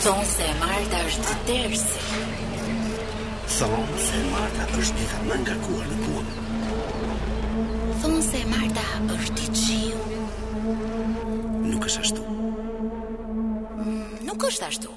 Thonë se e marta është ditë tersi. Thonë se e marta është ditë e mallkuar, mallkuar. Thonë se e marta është të qiu. Nuk është ashtu. Nuk është ashtu.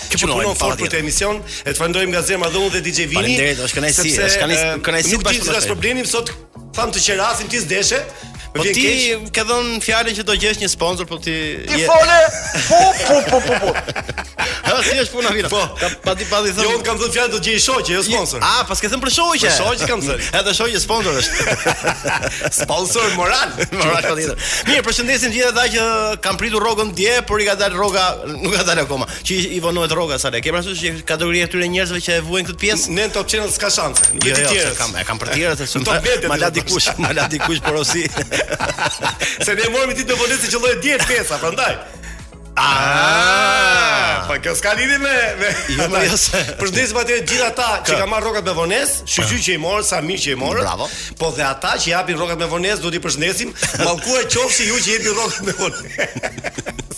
Që punon fort për këtë emision, e të falenderoj nga zemra dhe unë dhe DJ Vini. Faleminderit, është kënaqësi, sepse, është kënaqësi, eh, kënaqësi. Nuk di bashkë me çfarë te. problemim sot, thamë të qerasim ti s'deshe. Më Po vjen ti keq. ke dhënë fjalën që do gjesh një sponsor, po ti Ti je- fole, po, po, po, po, po. Ha, si është puna Vini? Po. Ka pa ti pa ti thënë. Jo, unë kam thënë fjalë do të gjej shoqe, jo sponsor. A, paske thënë për shoqe. Për shoqe kam thënë. Edhe shoqe sponsor është. Sponsor moral. Moral patjetër. Mirë, përshëndesim gjithë ata që kanë pritur rrogën dje, por i ka dalë rroga Nuk ka dalë akoma. Që i vonohet rroga Sale. Ke parasysh që kategoria e këtyre njerëzve që e vuajnë këtë pjesë? Ne në Top Channel s'ka shanse. Nuk jo, e di jo, tjerë. Jo, kam, e kam për të tjerë se s'u bëhet. Ma la dikush, ma la dikush porosi. Se ne morëm ditë më vonë se qëlloi dje pesa, prandaj. Ah, ah, po kjo s'ka lidhje me me jo, po, jo se. Përshëndesim pra të gjithë ata që kanë marrë rrogat me vonesë, shyqyr që i morën, sa mirë që i morën. Bravo. Po dhe ata që japin rrogat me vonesë, duhet t'i përshëndesim. Mallkuar qofshi ju që jepni rrogat me vonesë.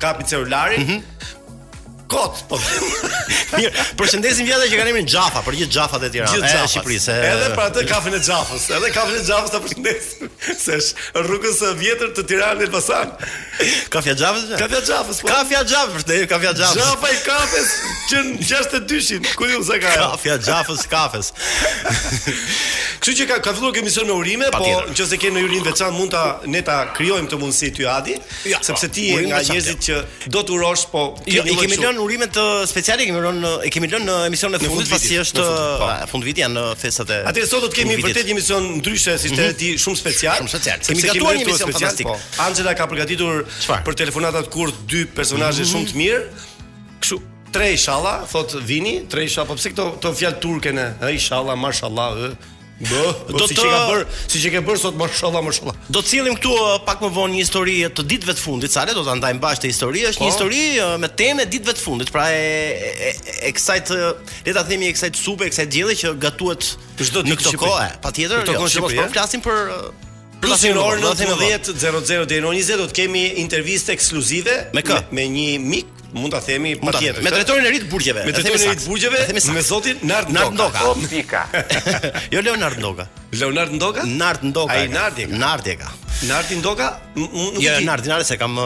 kapi celularin. Mm -hmm. Kot, po. Mirë, përshëndesim gjithë ata që kanë emrin Xhafa, për gjithë Xhafat e Tiranës, e Shqipërisë. Edhe për atë kafen e Xhafës, edhe kafen e Xhafës ta përshëndes. Se është rrugës së vjetër të Tiranë-Elbasan. Kafja Xhafës? Kafja Xhafës. Po. Kafja Xhafës, ne kafja Xhafës. Xhafa i kafes që në 62-shin, ku ju sa ka. Kafja Xhafës kafes. Kështu që ka ka filluar ky emision me urime, po nëse ke një urim të veçantë mund ta ne ta krijojmë këtë mundësi ty Adi. Ja, po, sepse ti je nga njerëzit që do të urosh, po jo, i kemi lënë urimet speciale, i kemi lënë e kemi lënë në emisionin e fundit, pasi është po. fund viti janë festat e Atëherë sot do të kemi vërtet një emision ndryshe si e mhm. di, shumë special. Shumë special. Kemi gatuar një emision fantastik. Po. Angela ka përgatitur për telefonatat kurth dy personazhe mhm. shumë të mirë. Kështu tre inshallah, thot Vini, tre inshallah, po pse këto këto fjalë turke ne? Ai inshallah, mashallah, Do, do të ka bër, siç e ke bër sot mashallah mashallah. Do të sjellim këtu uh, pak më vonë një histori të ditëve të fundit, Sale do ta ndajmë bashkë këtë histori, është një po. histori uh, me temë ditëve të fundit, pra e e, e kësaj, le ta themi e kësaj supe, e kësaj gjelle që gatuhet çdo ditë në këtë kohë. Patjetër, do të jo, mos po flasim për uh, Plus në orën 19:00 deri në 20 do të kemi intervistë ekskluzive me kë? Me një mik Mund ta themi patjetër. Me drejtorin e ri të burgjeve. Me drejtorin e ri të burgjeve, me zotin Nard Nard Ndoka. O pika. jo Leonard Ndoka. Leonard Ndoka? Nard Ndoka. Ai Nardi. Nardi ka. Nardi Ndoka? Nuk jo, e di. Jo Nardi, Nardi se kam po,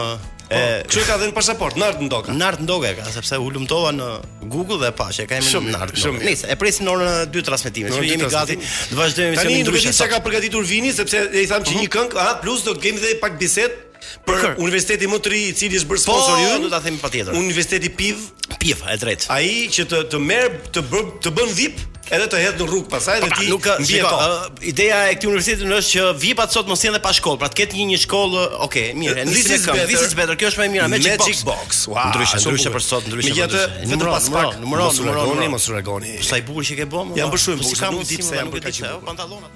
kështu ka dhën pasaport Nard Ndoka. Nard Ndoka ka, sepse hulumtova në Google dhe pashë që ka emrin Nard. Shumë. Nice, e presim në orën 2 transmetimit. Ne jemi gati. Do vazhdojmë emisionin ndryshe. Tani nuk e di çka ka përgatitur Vini sepse i thamë që një këngë, ah, plus do kemi edhe pak bisedë Për Kër. universitetin më të ri i cili është bërë po, sponsor ju, do ta themi patjetër. Universiteti PIV, PIV, e drejtë. Ai që të të merr të bën të bën VIP edhe të hedh në rrugë pasaj dhe ti nuk mbi ato. Ideja e këtij universiteti është që VIP-at sot mos janë pa shkollë, pra të ketë një një shkollë, ok, mirë, nisi me këmbë, this is better, kjo është më e mira, Magic, Magic Box. Box. Wow, ndryshe, ndryshe për sot, ndryshe. Megjithatë, vetëm pas pak, numëron, numëron, mos u largoni, mos u largoni. Sa i bukur që je bërë. Jam bërë shumë, po si kam ditë se jam bërë kaq. Pantallona.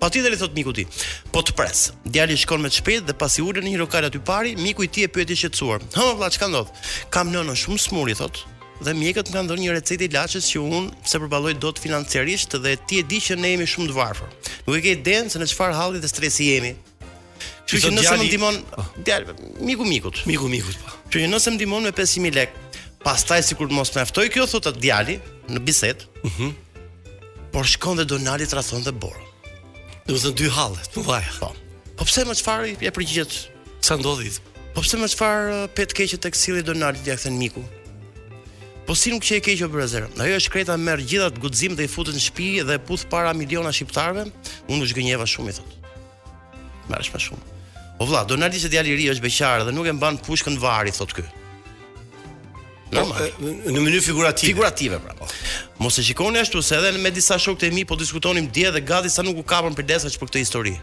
Patjetër i thot miku i tij. Po të pres. Djali shkon me të shpejtë dhe pasi ulen në një lokal aty pari, miku i tij e pyet i shqetësuar. Hë vëlla, ç'ka ndodh? Kam nënën shumë smur i thot. Dhe mjekët më kanë dhënë një recetë ilaçesh që unë s'e përballoj dot financiarisht dhe ti e di që ne jemi shumë të varfër. Nuk e ke idenë se në çfarë halli dhe stresi jemi. Kështu që nëse më ndihmon po. djalë, miku mikut. Miku mikut, po. Kështu që nëse më ndihmon me 5000 lekë, pastaj sikur të mos më ftoj kjo thotë djali në bisedë. Mhm. Uh -huh. Por shkon dhe Donaldi tradhton dhe Borën. Do të thotë dy halle, të vaj. Po. Po pse më çfarë i përgjigjet? Ça ndodhi? Po pse më çfarë uh, pe të keqe tek sjellja e Donaldit ia kthen miku? Po si nuk qe e keqe o brezera. Ajo është shkreta merr gjithë atë guxim dhe i futet në shtëpi dhe puth para miliona shqiptarëve. Unë u zhgënjeva shumë i thotë. Marrësh më shumë. O vlla, Donaldi është djalë i ri është beqar dhe nuk e mban pushkën varur, thotë ky. Po, në mënyrë figurative. Figurative pra. Po. Mos e shikoni ashtu se edhe me disa shokë të mi po diskutonim dje dhe gati sa nuk u kapëm për leshrash për këtë histori.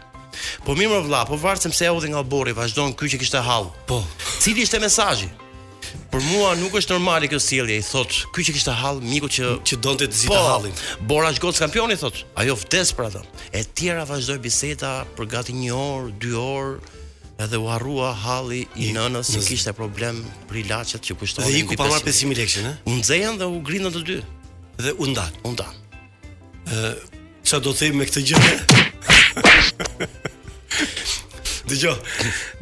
Po mirë mo vlla, po po pse u lidh nga Bora, vazhdon ky që kishte hall. Po. Cili ishte mesazhi? Për mua nuk është normale kjo sjellje, i thot, ky që kishte hall, miku që që donte të zgjidhte po, hallin. Bora është gocë kampioni thot. Ajo vdes për atë. E tjera vazhdoi biseda për gati një orë, dy orë, edhe u harrua halli i nënës që kishte problem për ilaçet që kushtonin. Dhe iku pa marrë 5000 lekë, ne? U nxehën dhe u grindën të dy. Dhe u ndanë, u ndanë. Ça do të them me këtë gjë? Dëgjo,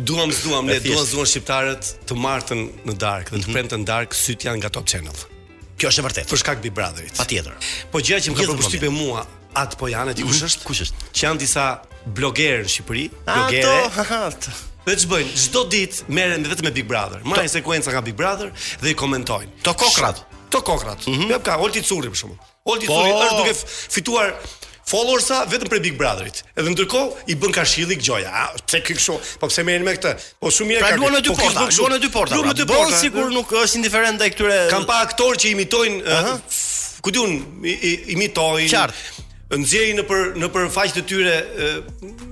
duam s'duam, ne duam s'duam shqiptarët të martën në darkë dhe të mhm. premten darkë, sytë i kanë nga Top Channel. Kjo është e vërtetë. Për shkak Big Brotherit. Patjetër. Po gjëja që më ka bërë përshtypje mua, a të po e them ty kush mhm. është? Kush është? Që janë disa blogerë në Shqipëri, blogere. Ato, Dhe që bëjnë, çdo ditë merren vetëm me Big Brother Marrin sekuenca nga Big Brother dhe i komentojnë Të kokrat Të kokrat mm -hmm. Ka, Olti Curri për shembull Olti Thuri po. është duke fituar followersa vetëm prej Big Brotherit. Edhe ndërkohë i bën kashillik gjoja. A pse ky kështu? Po pse merren me këtë? Po shumë mirë pra, ka. Luan në dy porta, luan në dy porta. Luan në dy porta. Sigur nuk është indiferent ndaj këtyre. Kam pa aktorë që imitojnë, uh -huh. uh, ku di unë, imitojnë. Qartë nxjerrin nëpër nëpër faqet e tyre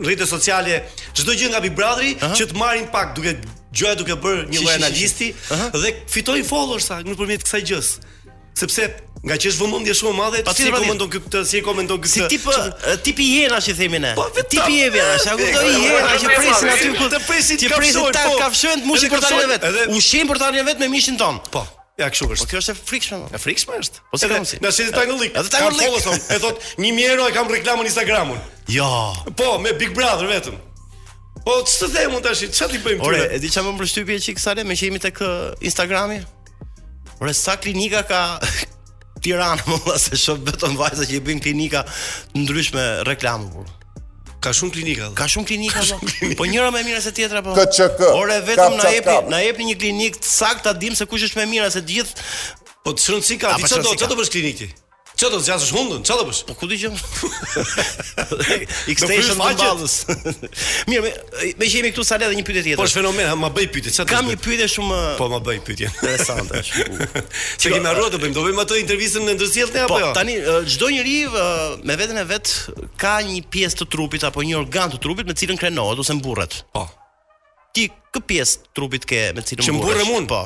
rrjete sociale çdo gjë nga Big Brotheri uh -huh. që të marrin pak duke gjoja duke bërë një lloj analisti uh -huh. dhe fitojnë followers nëpërmjet kësaj gjëje. Sepse ngaqë është vëmendje shumë e madhe, si komenton ky këtë, si komenton ky këtë. Si tip tipi hiena që themi ne. Po, tipi hienave, a kupton, hiena që presin aty ku të presin të presin ta po. kafshojnë mishin për ta vetë. Ushqim për ta vetë me mishin tonë. Po. Ja kështu është. Po kjo është e frikshme. E frikshme është. Po se kam si. Na shet tangërllik. Edhe tangërllik. Po thonë, e thotë 1000 euro e kam reklamën në Instagram unë. Jo. Po, me Big Brother vetëm. Po ç'të them unë tash, ça t'i bëjmë këtu? Ore, e di ça më bën përshtypje çik Sale, meqë jemi tek Instagrami. Ore sa klinika ka Tirana, mo vëlla se shoh vetëm vajza që i bëjnë klinika të ndryshme reklamë. Por. Ka shumë klinika. Ka shumë klinika. Ka shumë klinika. Po njëra më e mirë se tjetra po. KCK. Ore vetëm na jepni, na jepni një klinikë të saktë, ta dimë se kush është më e mira se të gjithë. Po ç'rëndësi ka, ti çfarë do, çfarë do bësh në klinikë? Ça do zgjasësh hundën? Ça do bësh? Po ku di gjë? Extension në ballë. Mirë, me, meqë jemi këtu Sale dhe një pyetje tjetër. Po është fenomen, ma bëj pyetje, çfarë? Kam një pyetje shumë Po ma bëj pyetje. Interesante është. Se kemi harruar të bëjmë, do bëjmë atë intervistën e ndërsjellë ne apo po, jo? Po tani çdo njeri me veten e vet ka një pjesë të trupit apo një organ të trupit me cilën krenohet ose mburret. Po. Ti kë pjesë të trupit ke me cilën Që mburrem unë? Po.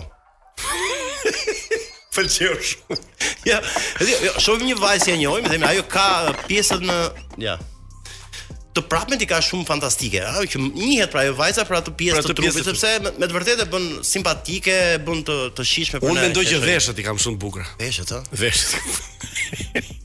Pëlqen shumë. Ja, jo, jo, shohim një vajzë që e njohim, themi ajo ka pjesët e, ja. Të prapmet i ka shumë fantastike, ha, që njihet pra ajo vajza për atë pjesë të trupit sepse me, me të vërtetë e bën simpatike, e bën të lezetshme për ne. Unë mendoj që veshët i kam shumë të bukur. Veshët, ha? Veshët.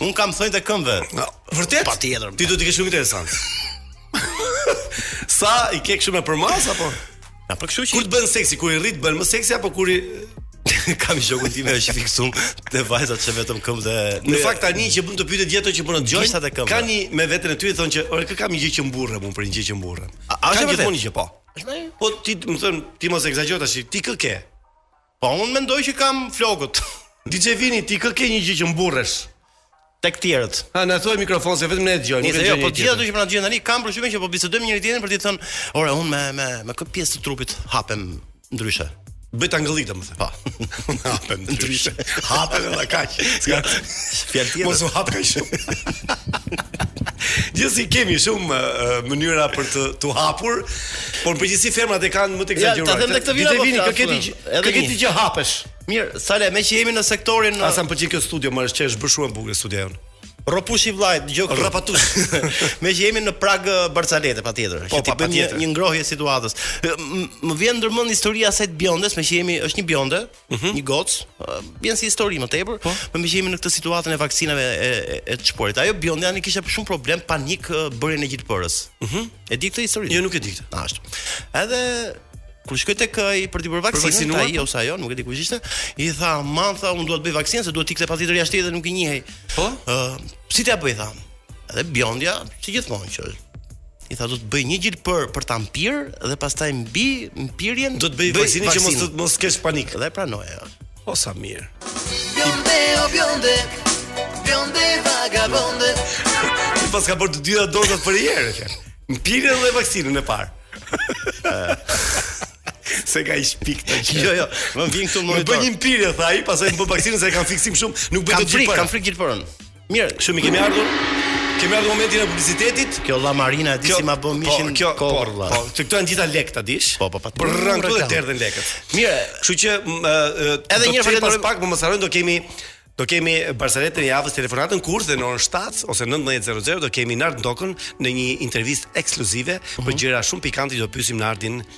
Unë kam thonjtë e këmbëve. Vërtet? Patjetër. Ti do t'i kesh shumë interesantë. Sa i ke kështu me përmasa apo? Na po kështu që kur të bëjnë seksi, kur i rrit bën më seksi apo kur i... kam një shokun tim është fiksum te vajzat që vetëm këmbë dhe në fakt tani që bën të pyetë dieto që bën gjoj ka një me veten e ty thonë që ore këtë kam një gjë që mburrem unë për një gjë që mburrem a është vërtet po po ti më thua ti mos ekzagjero tash ti kë ke Po unë mendoj që kam flokët. DJ Vini, ti kë ke një gjë që mburresh tek të tjerët. Ha, na thuaj në mikrofon se vetëm ne e dëgjojmë. Nëse jo, po të gjitha ato që po na dëgjojnë tani kam përshtypjen që po bisedojnë me njëri-tjetrin për të thënë, "Ore, unë me me me kë pjesë të trupit hapem ndryshe." Bëj tangërllik, domethënë. Po. Hapem ndryshe. Hapem edhe kaq. S'ka fjalë tjetër. Mos u hap kaq shumë. Gjithsesi kemi shumë uh, mënyra për t'u hapur Por në përgjithësi fermat e kanë më të ekzagjeruar. Ja, ta them edhe këtë vini po. Vini, kë keti që edhe keti që hapesh. Mirë, Sale, me që jemi në sektorin A sa më pëlqen kjo studio, më është, që është bërë shumë e bukur studio jonë. Rropushi vllai, dëgjoje këtë. Rrapatush. me që jemi në prag barcalete patjetër, po, që t'i bëjmë një, një ngrohje situatës. Më vjen ndërmend historia e asaj biondes, me që jemi është një bionde, Mm -hmm. Një gocë, uh, vjen si histori më tepër, po? me që jemi në këtë situatën e vaksinave e, e, e të shpimit. Ajo bjonde ana kishte shumë problem, panik, bërjen e gjilpërës. Mm -hmm. E di këtë histori? Jo, nuk e di këtë. Ashtë. Edhe, kur shkoi tek ai për të bërë vaksinën, ai ose ajo, nuk e di kush ishte, i tha, "Aman tha, unë dua të bëj vaksinën se duhet të ikte patjetër jashtë dhe nuk i njihej." Po? Ë, uh, si t'ia bëj tha? Edhe bjondja, si gjithmonë që i tha do të bëj një gjilpërë për ta mpir dhe pastaj mbi mpirjen do të bëj vaksinën që mos të mos kesh panik. Dhe pranoi ajo. O sa mirë. Bjonde o bjonde. Bjonde vagabonde. Ti paske bërë të dyja dozat përnjëherë. Mpirjen dhe vaksinën e parë. se ka ish pik të gjithë. Jo, jo, më vjen këtu më. Më bën një mpirje tha ai, pastaj më bën vaksinën se e kam fiksim shumë, nuk bëj dot gjilpërë. Kam frikë, kam frikë gjithë Mirë, kështu ne kemi ardhur. Kemi ardhur në momentin e publicitetit. Kjo llamarina di si ma bën po, mishin po, kjo, kokërr po, vlla. Po, të këto janë të gjitha lekë ta dish. Po, po, po. Për këtu derdhen lekët. Mirë, kështu që edhe një herë pas pak më mos harrojmë do kemi Do kemi barcaletën e javës telefonatën kurse dhe në orën 7 ose 19:00 do kemi Nard Ndokën në një intervistë ekskluzive mm -hmm. për mhm. gjëra shumë pikante që do pyesim Nardin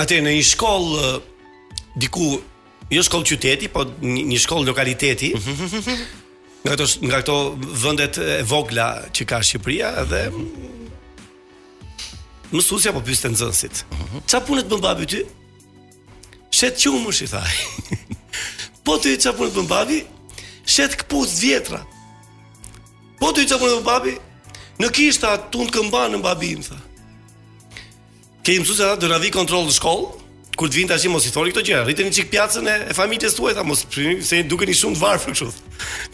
Atë në një shkollë diku, jo shkollë qyteti, po një shkollë lokaliteti. nga këto nga këto vendet e vogla që ka Shqipëria dhe mësuesja po pyeste nxënësit. Ça pune të bën babi ty? Shet qumësht i tha. po ty ça pune të bën babi? Shet këpucë të vjetra. Po ty ça pune të bën babi? Në kishë tund këmbanën babi im tha. Kjo mësuesja tha do na vijë kontroll në shkollë? Kur të vinë tash mos i thoni këto gjëra. Rriteni çik pjacën e, e familjes tuaj, tha mos se dukeni shumë të varfër kështu.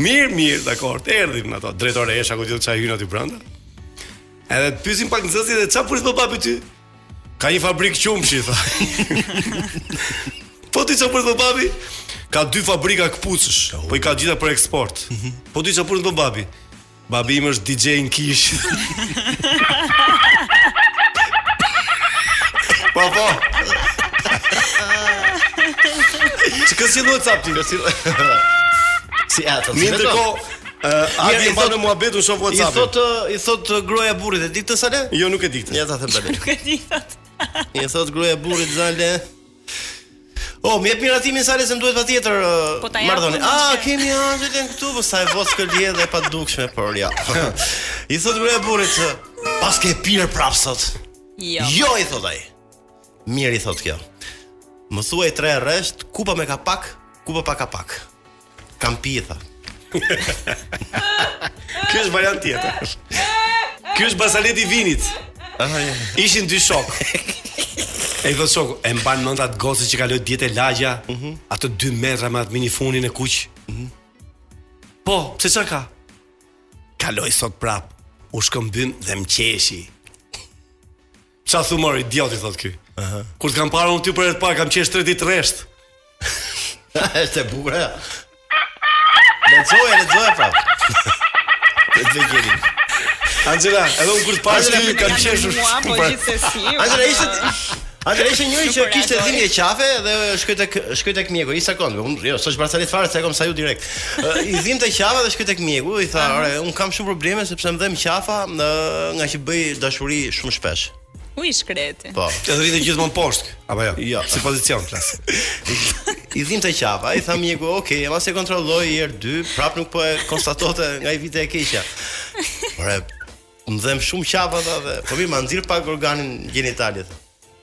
Mirë, mirë, dakor. Erdhën ato drejtoresha apo diçka çaj hynë aty brenda. Edhe të pyesin pak nxënësit e çfarë bën babi ty? Ka një fabrikë qumështi, tha. po ti çfarë bën babi? Ka dy fabrika këpucësh, po i ka të gjitha për eksport. Mhm. Po ti çfarë bën babi? Babi im është DJ në kishë. Po po. Çka si duhet sapti? Si si ato. Mirë ndërkohë Uh, a di mban në muhabet u shoh WhatsApp. I thot i thot gruaja burrit e di ti Sale? Jo nuk e di. Ja ta them tani. Nuk e di. I thot gruaja burrit Sale. Oh, më jep miratimin Sari se më duhet patjetër po ta marrdhoni. Ah, kemi Angelën këtu, po sa e vockël dhe e padukshme, por ja. I thot gruaja burrit, paske pirë prap sot. Jo. Jo i thot ai. Mirë i thot kjo. Më thuaj tre herë rresht, kupa me kapak, kupa pa kapak. Kam pi tha. Ky është variant tjetër. Ky është barsaleta i vinit. Ishin dy shok. E tha shoku, e mban mend atë gocë që kaloi dje te lagja, mm -hmm. atë 2 metra me atë minifunin e kuq. Mm -hmm. Po, pse ça ka? Kaloi sot prap, u shkëmbym dhe më qeshi. Ça thu more, idiot, i, thot ky. Aha. Kur të kam parë unë ty për herë të parë, kam qesh tre ditë rresht. Është e bukur, ja. Lexoje, lexoje, pra. Të të gjeni. Angela, edhe unë kur të pashë ty, kam qesh shumë. Mua, po gjithsesi. Angela, ishte... Atëherë, ishte njëri që kishte dhimbje qafe dhe shkoi tek shkoi tek mjeku. Një sekond, unë jo, s'është barsaletë fare, se e kom saju direkt. I dhimte qafa dhe shkoi tek mjeku, i tha, "Ore, un kam shumë probleme sepse më dhemb qafa në, ngaqë bëj dashuri shumë shpesh." U i shkreti. Po. Edhe rrite gjithmonë poshtë, apo jo? Jo. Si pozicion flas. I dhimte qafa, i tha mjeku, "Ok, mbasi e kontrolloi një herë dy, prap nuk po e konstatonte nga i vinte e keqja." Ore, më dhemb shumë qafa tha dhe po mirë, ma nxirr pak organin gjenital i.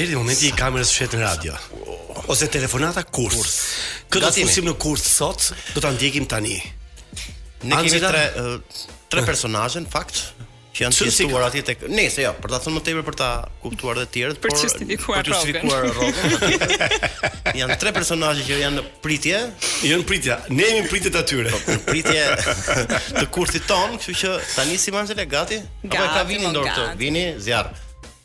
Erdhi momenti i kamerës së fshehtë në radio. Ose telefonata kurth. Kë do të fusim në kurth sot? Do ta ndjekim tani. Ne kemi tre tre personazhe në fakt që janë festuar atje tek nesër jo, për ta thënë më tepër për ta kuptuar edhe të tjerët, për të justifikuar për të justifikuar rrogën. janë tre personazhe që janë në pritje, janë në pritje. Ne jemi në pritje të tyre. Po, në pritje të kurthit tonë, kështu që tani si Marcel e gati, apo e ka vini në dorë këtu, vini zjarr.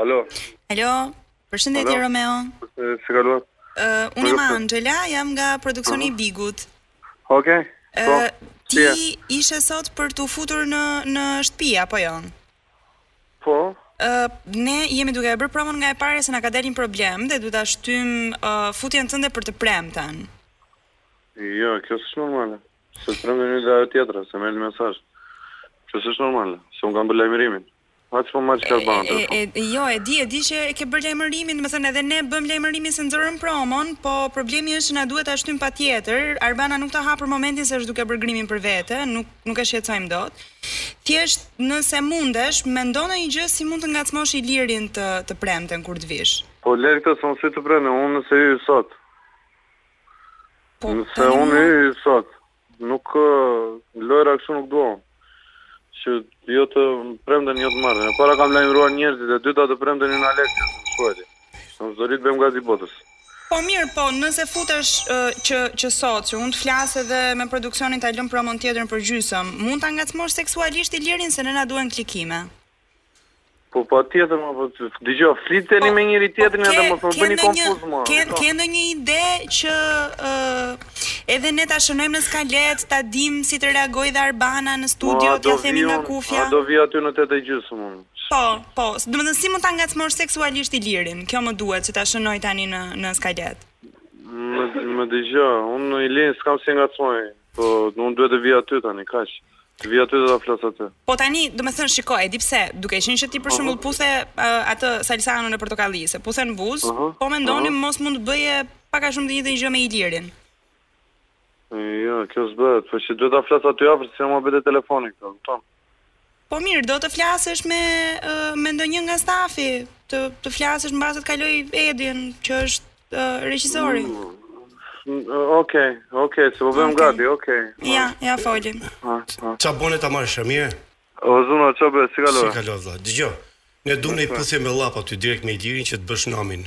Alo. Alo. Përshëndetje Alo. Romeo. Përshëndetje, si kalon? Ë, uh, unë jam Angela, jam nga produksioni i uh -huh. Bigut. Okej. Okay. Po. Uh, ti yeah. ishe sot për tu futur në në shtëpi apo jo? Po. Ë, uh, ne jemi duke e bërë provën nga e parë se na ka dalë një problem dhe duhet ta shtym uh, futjen tënde për të premten. Jo, kjo s'është normale. Se të premten hyn ajo tjetra, se merr një mesazh. Kjo s'është normale, se unë kam bërë lajmërimin. Ha çfarë marr çfarë bën atë. E, e, jo, e di, e di që e ke bërë lajmërimin, më thënë edhe ne bëjmë lajmërimin se nxorëm promon, po problemi është që na duhet ta shtym patjetër. Arbana nuk ta hap për momentin se është duke bërë grimin për vete, nuk nuk e shqetësojmë dot. Thjesht nëse mundesh, mendo ndonjë gjë si mund të ngacmosh Ilirin të të premten kur të vish. Po lër këtë, s'unë s'vij të premten, unë nëse hyj sot. Po, nëse tani unë mua- i sot, nuk ë, lojra kështu nuk dua unë. Që jo të premten, jo të martën. E para kam lajmëruar njerëzit, e dyta të premten në Alexia, se më shuajti. Unë s'do ri të bëjmë gazi i botës. Po mirë, po nëse futesh ë, që që sot, që unë të flas edhe me produksionin ta lëmë promon tjetër për gjysëm, mund ta ngacmosh seksualisht Ilirin se ne na duhen klikime. Po patjetër më po të dëgjoj, flit tani po, me njëri-tjetrin po, edhe më po bëni konfuz më. Ke po, ke ndonjë ide që uh, edhe ne ta shënojmë në skaletë, ta dim si të reagojë dhe Arbana në studio, po, t'ia themi nga kufja. A do vij aty në tetë gjysmë unë. Po, po, domethënë si mund ta ngacmosh seksualisht Ilirin? Kjo më duhet që ta shënoj tani në në skaletë. Më më dëgjo, unë Ilirin s'kam si e ngacmoj. Po, unë duhet të vij aty tani, kaq. Të vij aty dhe ta flas aty. Po tani, domethënë, shiko, e di pse, duke qenë që ti për shembull puthe uh, atë Salsanon e Portokallisë, puthe në buzë, uh -huh. po mendonim uh -huh. mos mund të bëje pak a shumë të njëjtën gjë me Ilirin. Jo, kjo s'bëhet, po që duhet ta flas aty afër, se më bëhet telefoni këtu, kupton? Po mirë, do të flasësh me ë, me ndonjë nga stafi, të të flasësh mbasi të kaloj Edin, që është ë, regjisori. Mm, Okej, okej, se po bëhem Okej. gati, okej. Ja, ja folim. Ha, ha. Ça bone ta marrsha të mirën? O Zuno, ça bëre, si Si kalove? kalove vlla? Dëgjo. Ne duam një puthje me llap aty direkt me Ilirin që të bësh namin.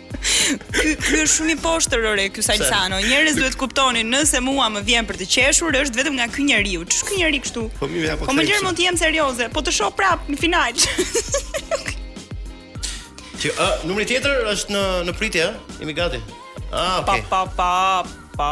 Ky ky është shumë i poshtër ore ky Salsano. Njerëz duhet të kuptoni, nëse mua më vjen për të qeshur, është vetëm nga ky njeriu. Ç'është ky njeri kështu? Po mirë, ja po. Po më lër, mund të jem serioze, po të shoh prap në finale. Ti a numri tjetër është në në pritje, jemi gati. Ah, okay. Pa pa pa pa.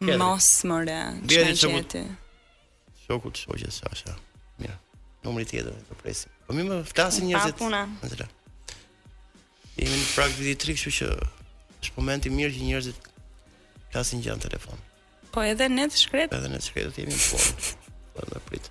Mos more, çfarë gjeti? Shokun e shoqes Sasha. Mirë. Numri tjetër, të presim. Po më flasin njerëzit. Pa puna. Nëse Jemi në prag të vitit të ri, kështu që është momenti i mirë që njerëzit flasin gjatë në telefon. Po edhe ne të shkretët. Edhe ne të shkretët jemi në punë. Po na prit.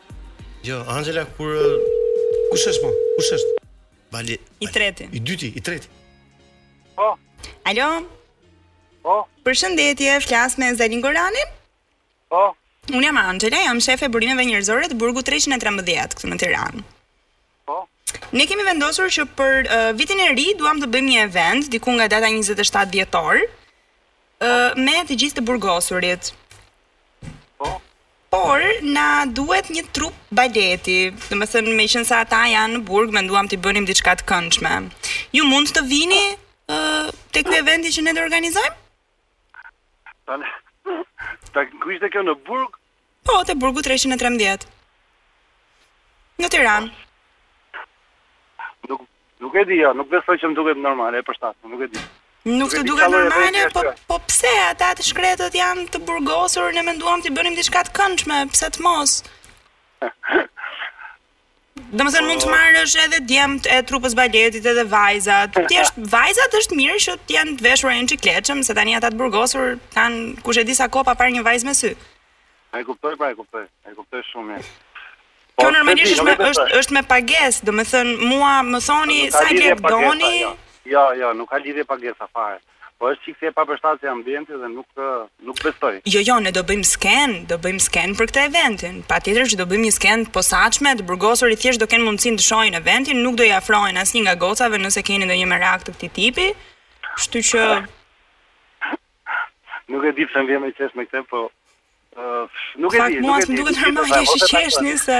Jo, Anxhela kur kush është më? Kush është? Vali. I treti. I dyti, i treti. Po. Alo. Po. Përshëndetje, flas me Zalin Goranin? Po. Unë jam Anxhela, jam shefe e burimeve njerëzore të burgut 313 këtu në Tiranë. Po. Ne kemi vendosur që për uh, vitin e ri duam të bëjmë një event diku nga data 27 dhjetor uh, me të gjithë të burgosurit. Po. Por na duhet një trup baleti, domethënë meqenëse ata janë në burg, menduam të bënim diçka të këndshme. Ju mund të vini uh, te ky eventi që ne do organizojmë? Tani, te ku ishte kjo në burg? Po, te burgu 313. Në Tiranë. Nuk nuk e di, jo, nuk besoj që më duket normale e përshtatshme, nuk e di. Nuk të duket normale, po po pse ata të shkretët janë të burgosur, ne menduam t'i bënim diçka të këndshme, pse të mos? Domethënë mund të marrësh edhe djemtë e trupës së baletit edhe vajzat. Ti vajzat është mirë që të jenë të veshura një çikë lehtshëm, se tani ata të burgosur kanë kush e di sa kohë pa parë një vajzë me sy. E kuptoj, pra e kuptoj. E kuptoj shumë mirë. Po, Kjo normalisht është me është është me pagesë, domethënë mua më thoni sa lekë doni. Jo, jo, nuk ka lidhje pagesa fare. Po është çikë si i papërshtatshëm ambienti dhe nuk nuk besoj. Jo jo ne do bëjmë skenë, do bëjmë skenë për këtë eventin. Patjetër që do bëjmë një skenë të posaçme, të burgosurit thjesht do kenë mundësinë të shohin eventin, nuk do i afrohen asnjë nga gocat nëse keni ndonjë merak të këtij tipi. Kështu që nuk e di pse më vjen me qesh me këtë, po uh, nuk e di, nuk e di. Fakt mua duhet të marrësh qesh nëse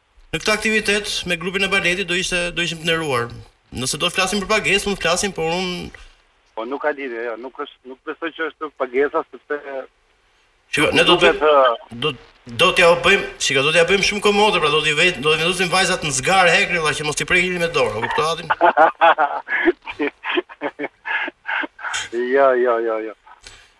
Në këtë aktivitet me grupin e baletit do ishte do ishim të nderuar. Nëse do të flasim për pagesë, mund të flasim, por unë Po nuk ka lidhje, jo, nuk është nuk besoj që është pagesa sepse Shiko, ne do të do do t'jua bëjmë, shiko, do t'ja bëjmë shumë komode, pra do t'i vë, do t'i vendosim vajzat në zgarë hekuri, vallai që mos t'i prekin me dorë, apo këto atin. Jo, jo, jo, jo.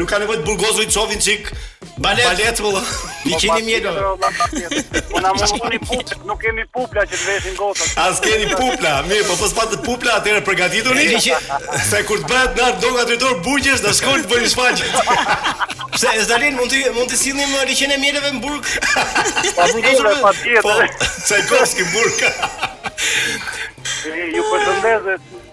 Nuk ka nevojë të burgosurit shohin çikë balet. Balet vëlla. I keni mjellma. Po na mundoni put, nuk kemi pupla që të veshin gocat. As keni pupla. Mirë, po s'patët pupla atëherë përgatituni. Që se kur të bëhet Nard Ndoka drejtor burgjesh do shkoni të bëni shfaqje. Pse e zalin mund të mund të sillni më liqenin e mjellmave në burg. Po burgosur patjetër. Po, Çajkovski në burg. Ju përshëndesit.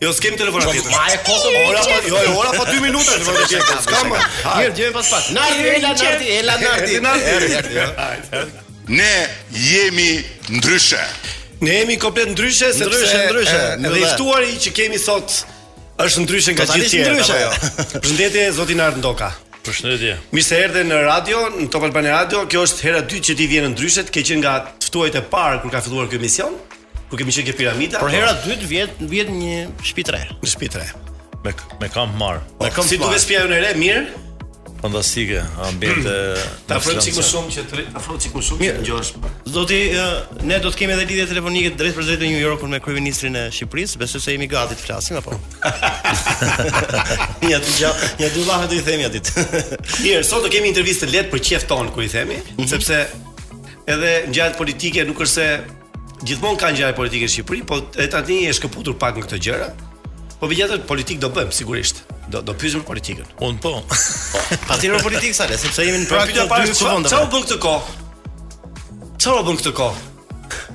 Jo, s'kem telefonatë tjetër. Ma e kotë më ora pa, jo, ora pa 2 minuta, në vërtetë tjetër. S'kam. Mirë, vijmë pas pak. Nardi, ela nardi, ela nardi. Nardi. Ne jemi ndryshe. Ne jemi komplet ndryshe sepse ndryshe, ndryshe. Edhe i ftuari që kemi sot është ndryshe nga gjithë të tjerët. Ndryshe. Jo? Përshëndetje zoti Nard Ndoka. Përshëndetje. Mirë se erdhe në radio, në Top Albania Radio. Kjo është hera e dytë që ti vjen në ndryshe, ke qenë nga të ftuarit e parë kur ka filluar ky emision. Ku kemi qenë ke piramida? Po hera e dytë vjen, vjen në shtëpi të re. Në shtëpi të re. Me me kam marr. Po, me kam si duket shtëpia jonë e re mirë? Fantastike, ambient e Ta afro ti kufjen që të afro ti kufjen që të dëgjosh. Do ti ne do të kemi edhe lidhje telefonike drejtpërdrejt në New York me kryeministrin e Shqipërisë, besoj se jemi gati të flasim apo. Ja ti ja, ja dy llafe do i themi atij. Mirë, sot do kemi intervistë të lehtë për qejf tonë siç i themi, mhm. sepse edhe ngjarjet politike nuk është se Gjithmonë ka ngjarje politike në Shqipëri, po e tani është shkëputur pak në këto gjëra. Po megjithatë politik do bëjmë sigurisht. Do do pysim për politikën. Un po. po atëherë politika sa le, sepse jemi në pra, praktikë dy kuvende. Çfarë bën këtë kohë? Çfarë bën këtë kohë?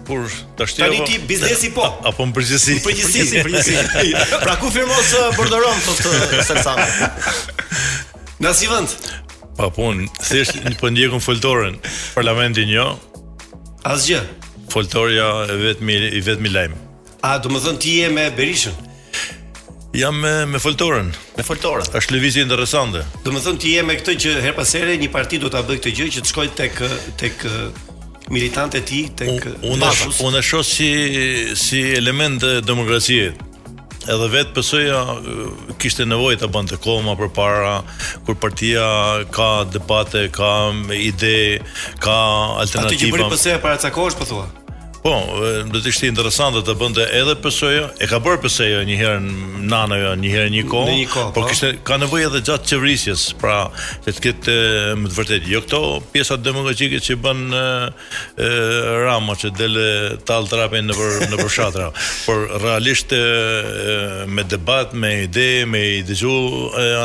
Kur ta shtyrë. Tani ti biznesi po. Apo në përgjithësi. Në përgjithësi, përgjithësi. Pra ku firmos uh, borderon thotë uh, Sersan. Ne si vend? Pa po, po thjesht po ndjekun foltoren parlamentin jo. Asgjë. Foltorja e vetmi i vetmi lajm. A do të thon ti je me Berishën? Jam me me Foltorën. Me Foltorën. Është lëvizje interesante. Do të thon ti je me këtë që her pas here një parti do ta bëj këtë gjë që të shkojë tek tek militantët e tij tek unë unë e shoh si si element demokracie. edhe vetë PS-ja kishte nevojë ta bënte kohë më përpara kur partia ka debate, ka ide, ka alternativa. Atë që bëri PS-ja para ca kohësh po thua. Po, do të ishte interesante të bënte edhe PS-ja, e ka bërë PS-ja një herë Nano, jo, një herë një kohë, një kohë por po. kishte ka nevojë edhe gjatë qeverisjes, pra të ketë me të vërtetë. Jo këto pjesa demagogjike që bën Rama që del e tall trapin nëpër, nëpër fshatra por realisht me debat me ide me i dëgju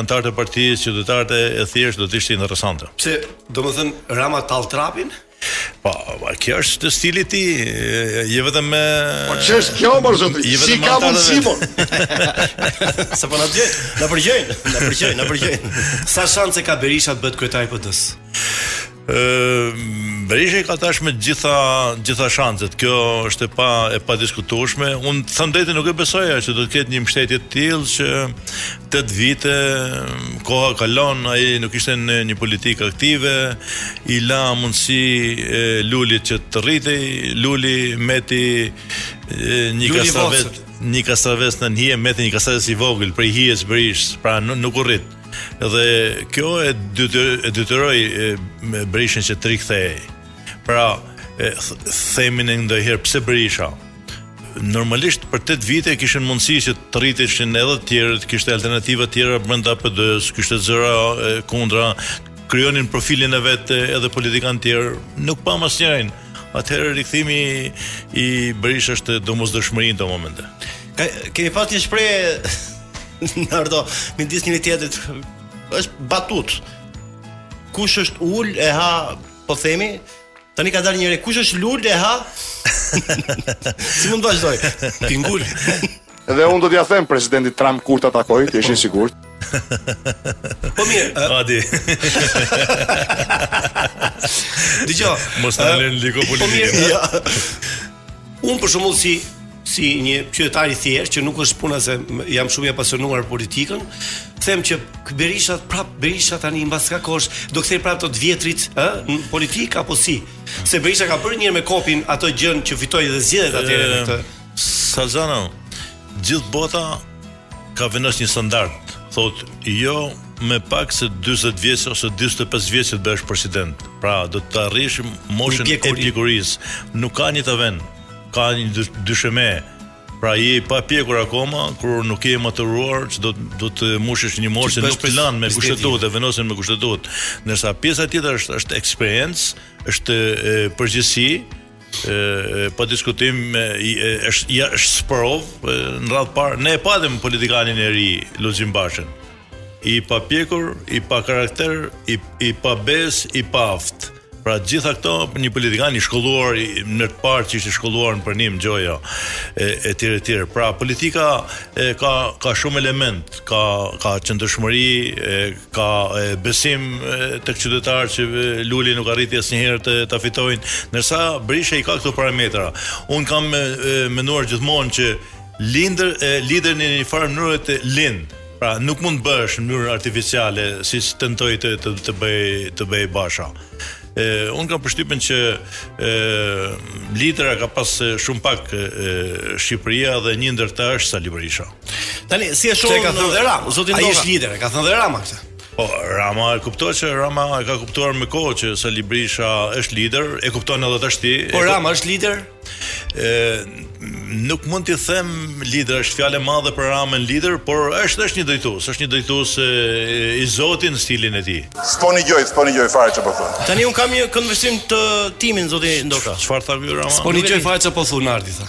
antarët e partisë qytetarët e thjeshtë do të ishte interesante pse domethënë Rama tall trapin Po, po, kjo është stili i tij, jo vetëm me... Po, ç'është kjo, more zot, si ka mundësi, more. Se po na dëgjojnë, na përgjojnë, na përgjojnë, na përgjojnë. Sa shanse ka Berisha të bëhet kryetar i PD-së? Berisha i ka tashmë gjitha gjitha shanset. Kjo është e pa e padiskutueshme. Unë të them të drejtën nuk e besoja që do të ketë një mbështetje të tillë që 8 vite koha kalon, ai nuk ishte në një politikë aktive, i la mundësi e, Lulit që të rritej, Luli meti e, një kastravet, një kastravet në hije, meti një kastravet i vogël prej hijes Berishës, pra nuk, nuk u rrit. Dhe kjo e detyroi Berishën që të rikthehej. Pra, themin e ndonjëherë pse Berisha? Normalisht për 8 vite kishin mundësi që të rriteshin edhe të tjerët, kishte alternativa të tjera brenda PD-së, kishte zëra kundra, krijonin profilin e vet edhe politikan të tjerë, nuk pamë asnjërin. Atëherë rikthimi i Berishës është domosdoshmëri në këto momente. Ka, kemi pas një shprehje Nardo, midis njëri-tjetrit është batutë. Kush është ul e ha, po themi, tani ka dalë njëri kush është lul e ha. si mund të vazhdoj? Pingul. Dhe unë do t'ja them presidentit Trump kur ta takoj, ti je i sigurt. Po mirë, Adi. Dëgjo. Mos na lën likopolitike. Po mirë. Un për shembull si si një qytetar i thjeshtë që nuk është puna se jam shumë i apasionuar politikën, them që Berisha prap Berisha tani mbas kaq kohësh do kthej prap ato të vjetrit ë në politik apo si se Berisha ka bërë një herë me kopin atë gjën që fitoi dhe zgjedhjet atëherë në këtë Salzano gjithë bota Ka vendos një standard, thotë, jo me pak se 40 vjeç ose 45 vjeç të bëhesh president. Pra, do të arrish moshën e pjekurisë. Nuk ka një tavan. Ka një dysheme. Pra je i papjekur akoma, kur nuk je i maturuar, që do do të mbushësh një moshë që nuk të lanë me kushtetutë, të vendosen me kushtetutë. Ndërsa pjesa tjetër është është eksperiencë, është përgjegjësi, pa diskutim është ja është sprov në radh parë ne e patëm politikanin e ri Lulzim Bashën i papjekur i pakarakter i i pabes i paaft pra t'gjitha këto një politikan i shkolluar i, ndër të parët që ishte shkolluar në përnim gjoja e etj etj pra politika e, ka ka shumë element ka ka qëndrueshmëri Ka besim tek qytetarët që Luli nuk arriti asnjëherë të ta fitojnë, ndërsa Berisha i ka këto parametra. Un kam menduar gjithmonë që lider e lideri në një farë mënyre lind. Pra nuk mund të bëhesh në mënyrë artificiale siç tentoi të të të bëhej të bëhej Basha. E, unë kam përshtypjen që e, lidera ka pas shumë pak e, Shqipëria dhe një ndër ta është Sali Berisha. Tani si e shoh ka thënë Rama. Zoti Ndoka. Ai është lider, e ka thënë dhe Rama këtë. Po, Rama e kupton që Rama e ka kuptuar me kohë që Sali Berisha është lider, e kupton edhe tashti. Po Rama është lider? Ë nuk mund t'i them lider, është fjalë e madhe për Ramën lider, por është është një drejtues, është një drejtues i zoti në stilin e tij. S'po ndëgjoj, s'po ndëgjoj fare ça po thonë. Tani un kam një këndvështrim të timin zoti Ndoka. Çfarë tha ky Rama? S'po ndëgjoj fare ça po thonë Ardi tha.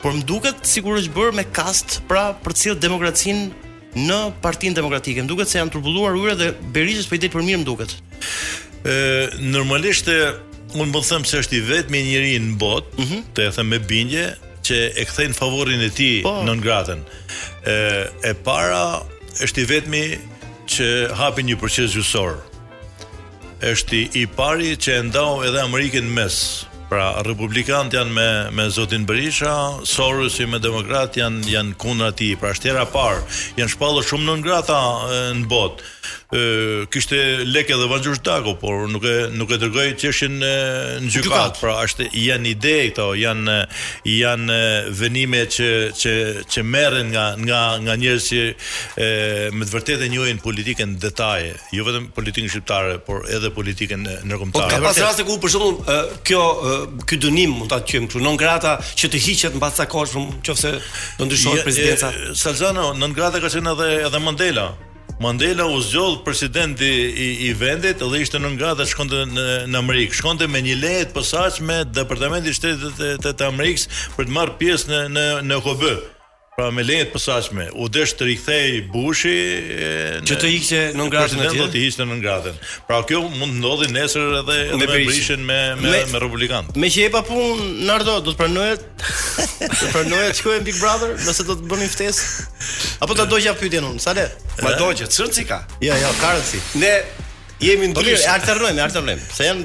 Por më duket sikur është bërë me qast, pra për të sjellë demokracinë në Partinë Demokratike. Më duket se janë turbulluar ujërat dhe Berishës po i del për mirë më duket. Ë normalisht e unë mund të them se është i vetmi njeri në botë, mm -hmm. ta them me bindje, që e kthen në favorin e tij po. non gratën. Ë e para është i vetmi që hapi një proces gjyqësor. Është i pari që e ndau edhe Amerikën në mes. Pra republikanët janë me me zotin Berisha, Sorosi me demokratët janë janë kundra tij. Pra është hera e parë. Janë shpallur shumë non grata në botë. Ë kishte lek edhe Vangjush Dako, por nuk e nuk e dërgoi çështjen në gjykatë. Pra është janë ide këto, janë janë vendime që që që merren nga nga nga njerëz që e, me të vërtetë e njohin politikën në detaje. jo vetëm politikën shqiptare, por edhe politikën ndërkombëtare. Po ka pas raste ku për shembull kjo ky dënim mund ta quajmë kështu non grata që të hiqet mbas sa kohësh nëse do ndryshohet jo, presidenca. Salzano non grata ka qenë edhe edhe Mandela. Mandela u zgjodh president i, i vendit dhe ishte non grata shkonte në në Amerikë. Shkonte me një leje të posaçme të departamentit të shtetit të, të, të Amerikës për të marrë pjesë në në në OKB. Pra me leje të posaçme u desh të rikthehej Bushi në që të hiqte non gratën e tij. Do të hiqte non gratën. Pra kjo mund të ndodhi nesër edhe me Berishin me me me republikanët. Meqë je pa punë Nardo do të pranoje të pranoje të shkoje Big Brother nëse do të bënin ftesë. Apo ta dogja pyetjen unë, Salë? Ma dogje, s'prish gjë. Jo, jo, ka rëndësi. Ne jemi ndryshe. Po, alternojmë, alternojmë. Se janë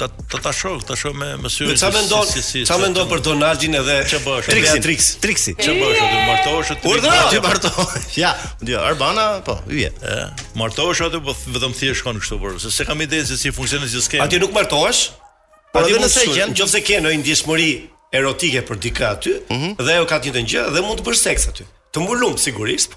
ta ta ta shoh, ta shoh me me sy. Çfarë mendon? Çfarë mendon për Donaldin edhe Trixin? Trix, Trixi. Çfarë bësh aty? Martohesh aty? Urdhro, ti martohesh. Ja, jo, Arbana, po, yje. Ë, martohesh aty, po vetëm thjesht shkon kështu por, se s'e kam idenë se si funksionon si skemë. Aty nuk martohesh? Po edhe nëse e gjen, nëse ke ndonjë ndjeshmëri erotike për dikë aty, mhm. dhe ajo ka të njëjtën gjë dhe mund të bësh seks aty. Të mbulum sigurisht.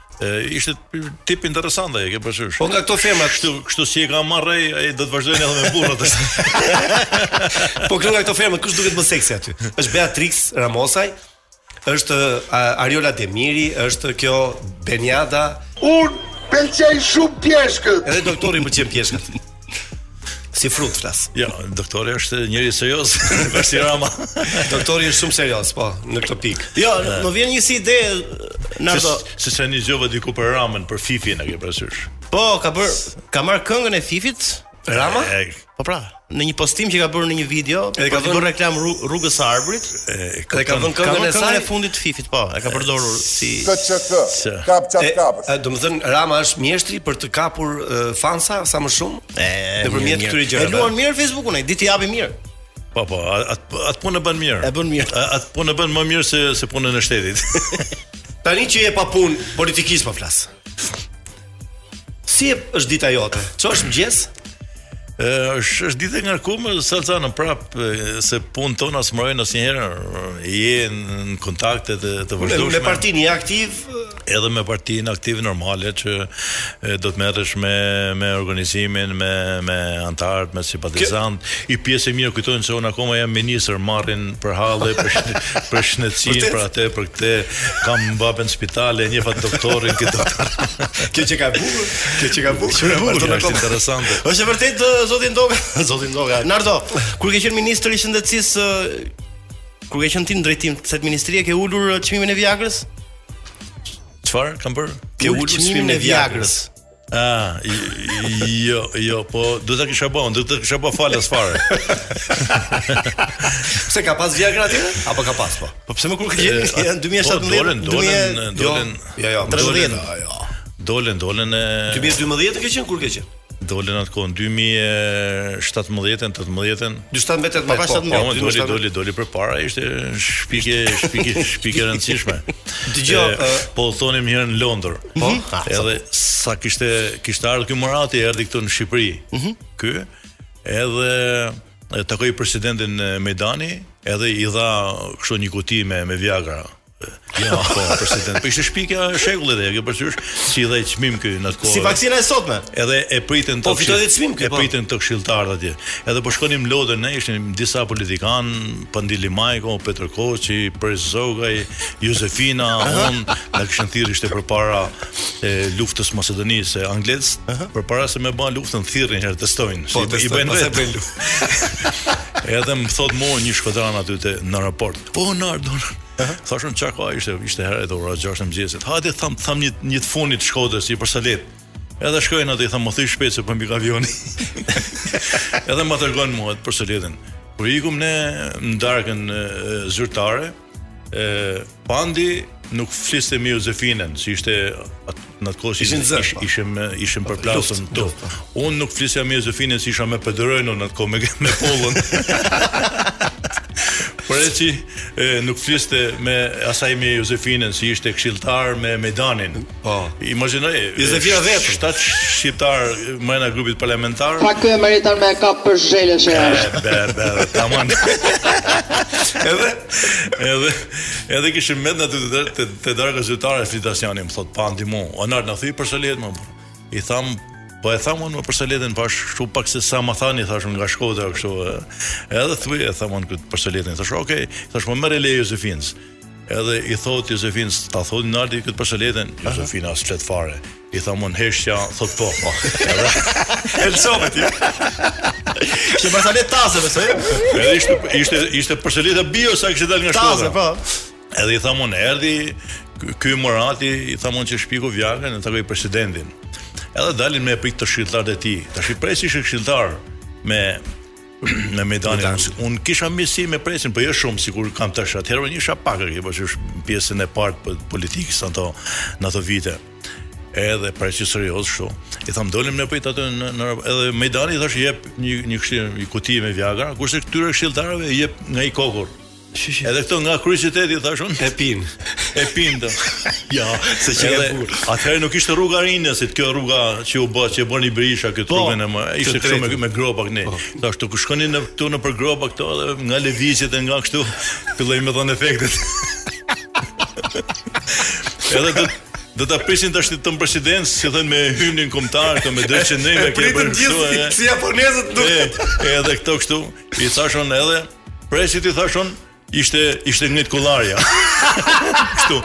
E, ishte tip interesant ai, e ke parasysh. Po nga këto femra këtu, kështu si e ka marrë ai, ai do të vazhdojë edhe me burrat. po këtu nga këto femra kush duket më seksi aty? Është Beatrix Ramosaj, është Ariola Demiri, është kjo Benjada. Un pëlqej shumë pjeshkët. Edhe doktori pëlqen pjeshkët. Si frut flas. Jo, doktori është njeri serioz, si Rama. doktori është shumë serioz, po, në këtë pikë. Jo, më vjen një si ide Nardo. Se seç dëgjova diku për Ramën, për Fifin, e ke parasysh. Po, ka bër, ka marr këngën e Fifit, Rama? Po pra, në një postim që ka bërë në një video, e ka bërë reklam rrugës së Arbrit, e ka vënë këngën e saj më të fundit të Fifit. Po, e ka përdorur si KCK, kap ça të kapësh. Domethënë Rama është mjeshtri për të kapur fansa sa më shumë nëpërmjet këtyre gjërave. E luan mirë Facebookun, ai di t'i japi mirë. Po po, atë at punë bën mirë. E bën mirë. Atë punë bën më mirë sesa punën e shtetit. Tani që je pa punë, politikisht po flas. Si është dita jote? Çohesh në mëngjes? Është është ditë e ngarkuar, sa sa në prap se punët tona s'mbarojnë asnjëherë, je në kontakte të të vazhdueshme. Me partinë je aktiv? Edhe me partinë aktiv normale që do të merresh me me organizimin, me me anëtarët, me simpatizantët. Një pjesë e mirë kujtojnë se unë akoma jam ministër, marrin për halle, për për shnetësinë, për atë, për këtë, kam babën në spital, a njeh atë doktorin këtë doktor. kjo qenka e bukur, kjo qenka e bukur, kjo bukur, kjo është interesante. Është vërtet zoti Ndoka, zoti Ndoka. Nardo, kur ke qenë ministër i shëndetësisë, kur ke qenë ti në drejtim të kësaj ministrie, ke ulur çmimin e Viagrës? Çfarë kam bërë? Ke ulur çmimin e Viagrës. Ah, jo, jo, po do ta kisha bën, do ta kisha bën falas fare. Pse ka pas Viagra atje? Apo ka pas po? Po pse më kur ke qen eh, në 2017? Dolen, dolen, dolen. Jo, jo, 13. Jo, jo. Dolen, dolen e 2012 ke qen kur ke qen? Dolen atë kohë 2017-ën, 18-ën. 2017 më pas 17. Po, doli, doli, doli përpara, ishte shpikje, shpikje, shpikje e rëndësishme. Dëgjoj, eh, eh, po thonim herë në Londër. Po, mhm. ha, edhe sa kishte kishte ardhur ky Murati, erdhi këtu në Shqipëri. Ëh. Mhm. Ky edhe e takoi presidentin Mejdani, edhe i dha kështu një kuti me me Viagra. Ja, po, president. Po ishte shpikja e shekullit e ke parasysh si dhe çmim ky në atë kohë. Si vaksina e sotme. Edhe e pritën të. Po fitoi edhe çmim ky. E po. pritën të këshilltarët atje. Edhe po shkonim Londër ne ishin disa politikan, Pandeli Majko, Petro Koçi, Preç Zogaj, Jozefina, un Na kishin thirrë ishte përpara luftës Maqedonisë se anglezët, uh -huh. përpara se me bë luftën thirrin herë testojnë, po, si i bëjnë vetë. Edhe më thot mu një shkodran aty te në aeroport. Po Nardo. Uh -huh. Thashë çka ka ishte ishte herët ora 6 e mëngjesit. Hajde ta tham një një të fundit Shkodrës barsoletë. Edhe shkojnë aty tham më thysh shpejt se po mbi avioni. Edhe më tregon mua barsoletën. Kur ikum ne në darkën zyrtare, E, Pandi nuk fliste me Jozefinën, se ishte në atë kohë ishim zë, po. ishim ishim po, përplasur këtu. Po. Unë nuk flisja me Jozefinën, se isha me PDR-në në atë kohë me me Pollon. Preçi nuk fliste me as ai me Jozefinën, se ishte këshilltar me Mejdanin. Po. Imagjinoj. Jozefina vetë. Shtat shqiptar mrena grupit parlamentar. Pra ky e meriton me e kap për zhele që është. Be be, tamam. Edhe edhe edhe kishim mend aty të të, të darka zyrtare flitasiani më thot Pandi mu. O Nard na thuj barsoletë më. I tham Po e tham unë barsoletën, fresk po kështu pak se sa më thani, thashë nga Shkodra kështu. Edhe thuaj e tham unë barsoletën, thashë, "Ok, thashë merr leje Jozefinës." Edhe i thot Jozefinës, ta thojë Nardi këtë barsoletën, ah. Jozefina as flet fare. I tham un heshtja, thot po. po. Edhe el sobe ti. Që pas ale tazë me se. Edhe ishte ishte ishte barsoleta bio sa kishte dal nga Shkodra. Taze po. Edhe i tham un erdhi ky Murati, i tham un që shpiku Viagrën, e takoi presidentin. Edhe dalin me prit këshilltarët e ti. Tash Preçi këshilltar me me Mejdanin. Unë kisha miqësi me Preçin, po jo shumë sikur kam tash. Atëherë unë isha pak i ri, po është pjesën e parë të politikës ato në ato vite. Edhe Preçi serioz kështu. I tham dolin me prit atë në, në edhe Mejdani thash jep një një një kuti me Viagra, kurse këtyre këshilltarëve jep nga i kokërr. Shishi. Edhe këto nga kryeqyteti thash unë, e pin. E pin do. ja, se qe e bukur. Atëherë nuk ishte rruga e Rinasit, kjo rruga që u bë, që e bëni Berisha këtë po, rrugën e më. Ishte kështu me, me gropa këne. Po. Tashti shkonin këtu nëpër gropa këto edhe nga lëvizjet e nga kështu, filloi me dhënë efektet. edhe do do ta prishin tash te presidenti, si me thënë me hymnin kombëtar, këto me dëshë ndënga që e bënë kështu. Si japonezët do. Edhe këto kështu. i thash un edhe Preçit i thash un ishte ishte ngrit kollarja. Kështu.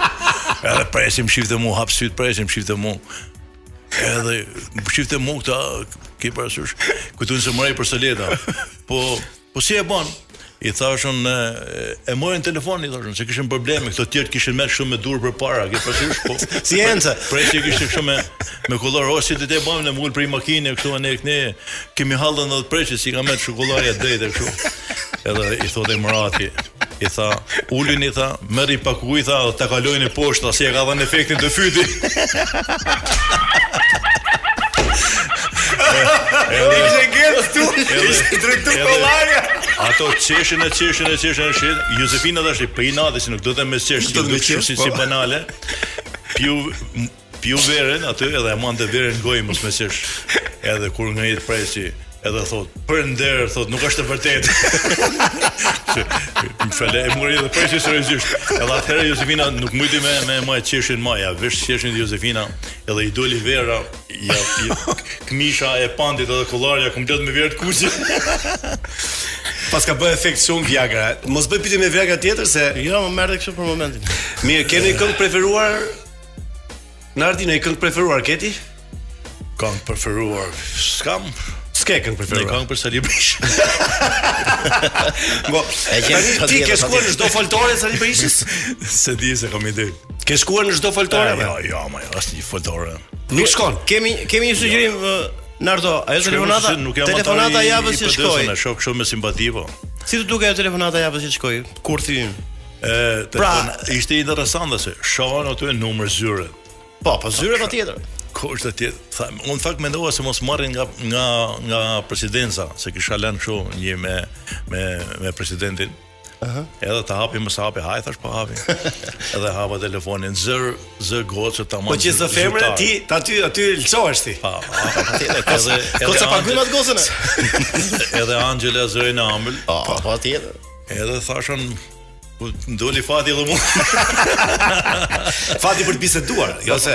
Edhe Preçi më shifte mu hap syt Preçi më shifte mu. Edhe shifte mu këta ke parasysh këtu kur s'e man rripi për seleta. Po po si e bën? I thash un e e morën telefonin i thash un se kishin probleme, këto të tjerë kishin më shumë me dur përpara, ke parasysh po. Ciencë. Preçi kishte kështu me me kollare ose ti të bëmë në mul për i makinë këtu ne ne Kemi hallën edhe të Preçit, si ka merr çukullaja drejt e kështu. Edhe i thotë Murati, i tha, ulin i tha, merri pak ujë i tha, ta kalojnë poshtë, tha, se e ka dhënë efektin te fyti. Edhe ishte gjetë këtu, ishte drejtu kollarja. Ato qeshin e qeshin e qeshin e qeshin, Josefina tash i vinte inat se nuk donte me qesh, do të më qesh si po. banale. Piu Piu verën aty edhe e mante verën në gojë mos me qesh. Edhe kur ngrihet Preçi, edhe thot për nder thot nuk është e vërtetë. Më fal, e mori edhe Preçi seriozisht. Edhe atëherë Josefina nuk mujti me me ma qeshjen ma, ja vu të qeshmes Josefina, edhe i doli vera, ja, ja këmisha e Pandit edhe kollarja komplet me verë të kuqe. Paska bërë efekt shumë Viagra. Mos bëj pyetje me Viagra tjetër se Jo, më erdhi kështu për momentin. Mirë, keni këngë të preferuar Nardi ndonjë këngë të preferuar ke ti? Këngë të preferuar s'kam. S'ke këngë të preferuar. Nai këngë për Sali Berisha. Po, e ke ti ke shkuar në çdo foltore të Sali Berishës? S'e di s'e kam ide. Ke shkuar në çdo foltore? Jo, jo, më jo, është një foltore. Nuk shkon. Kemi kemi një sugjerim jo. Nardo, ajo telefonata, telefonata e javës që shkoi. Shoh shumë me simpati po. Si t'u duk ajo telefonata e javës që shkoi? Kurthi Ë, pra, ishte interesante se shoh un aty numër zyre. Po, po zyre patjetër. Kush të jetë, thash, unë në fakt mendova se mos më marrin nga nga nga presidenca, se kisha lënë kështu një me me me presidentin. Aha. Edhe ta hapi mos ta hapi, haj thash po e hapi. Edhe hapa telefonin, zër zë goce tamam. Po qe zë femre ti, ti aty lëshohesh ti. Po, edhe edhe. Goca paguat gocën. Edhe Angela zërin e ëmbël. Po, patjetër. Edhe thashën Po ndoli fati edhe mua. fati për të biseduar, jo se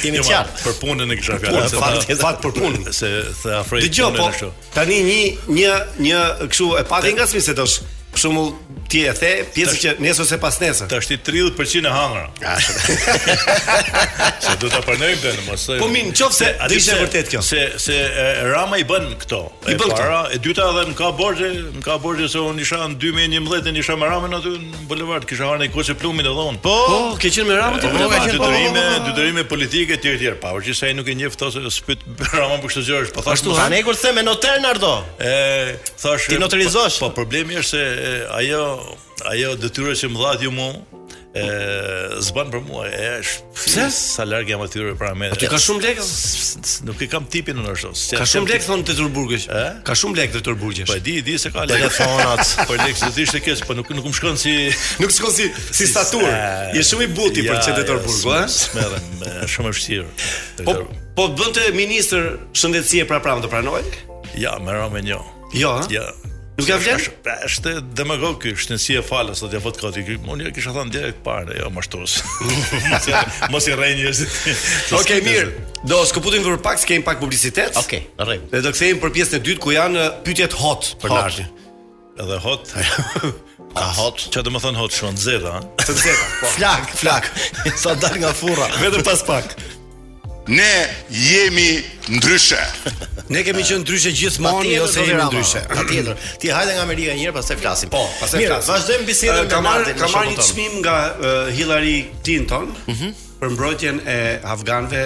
kemi jo, qartë. Për punën e kisha fjalën, se fat, fat për punën, se se afroi punën po, ashtu. Tani një një një kështu e patë nga s'mi se dosh. Për shembull, ti e the pjesën që nesër ose pas nesër. Tash ti 30% e hangra. Se do ta pranojmë këtë, mos. Po mirë, nëse do ishte vërtet kjo. Se se Rama i bën këto. I bën këtë. Para, e dyta edhe më ka borxhe, më ka borxhe se unë isha në 2011 unë isha me Ramën aty në bulevard, kisha ngrënë në kokë plumbin edhe unë. Po, po, ke qenë me Ramën ti po, bulevard. Po, detyrime, po, po, detyrime politike etj etj. Pa, është se ai nuk e njeh thotë se s'pyt Ramën për çdo gjë është. Po thashë. Tani kur them me noter Nardo. E, thashë. T'i noterizosh. Po, problemi është se ajo Ajo detyra që më dhatë ju mu a s'ban për mua e është sa larg jam aty para me. Aty ka shumë lekë? Nuk e kam tipin në ashtu. Ka shumë lekë thonë te Drejtoria e Burgjeve. Ka shumë lekë te Turburgësh. Po e di, di se ka lekë. Telefonat, po lekë do të ishte keq, po nuk nuk më shkon si nuk shkon si si statur. Je shumë i butë për qenë te Turburgu, ha? Më duket shumë e vështirë. Po po të bënte ministër shëndetësie pra prapë do pranoj? Ja, më rëmë një. Jo, ha? Jo. Nuk ia vlen? Pra, është demagog ky, është nësi e falës sot ja vot koti ky. Unë ia kisha thënë direkt parë, jo mashtro. Mos i rrej njerëzit. Okej, mirë. Do shkëputemi për pak, kemi pak publicitet. Okej, okay, rrej. Ne do kthehemi për pjesën e dytë ku janë uh, pyetjet hot për Nardin. Edhe hot. A hot? Ça do të thotë hot shumë të nxehta, ha? Të nxehta, po. Flakë, flakë. Sa dalë nga furra. Vetëm pas pak. Ne jemi ndryshe. Ne kemi qenë ndryshe gjithmonë, jo se jemi ndryshe. Patjetër. Ti hajde nga Amerika një herë, pastaj flasim. Po, pastaj flasim. Mirë, vazhdojmë bisedën me Martin. Ka marrë një çmim nga Hillary Clinton mhm. për mbrojtjen e afganëve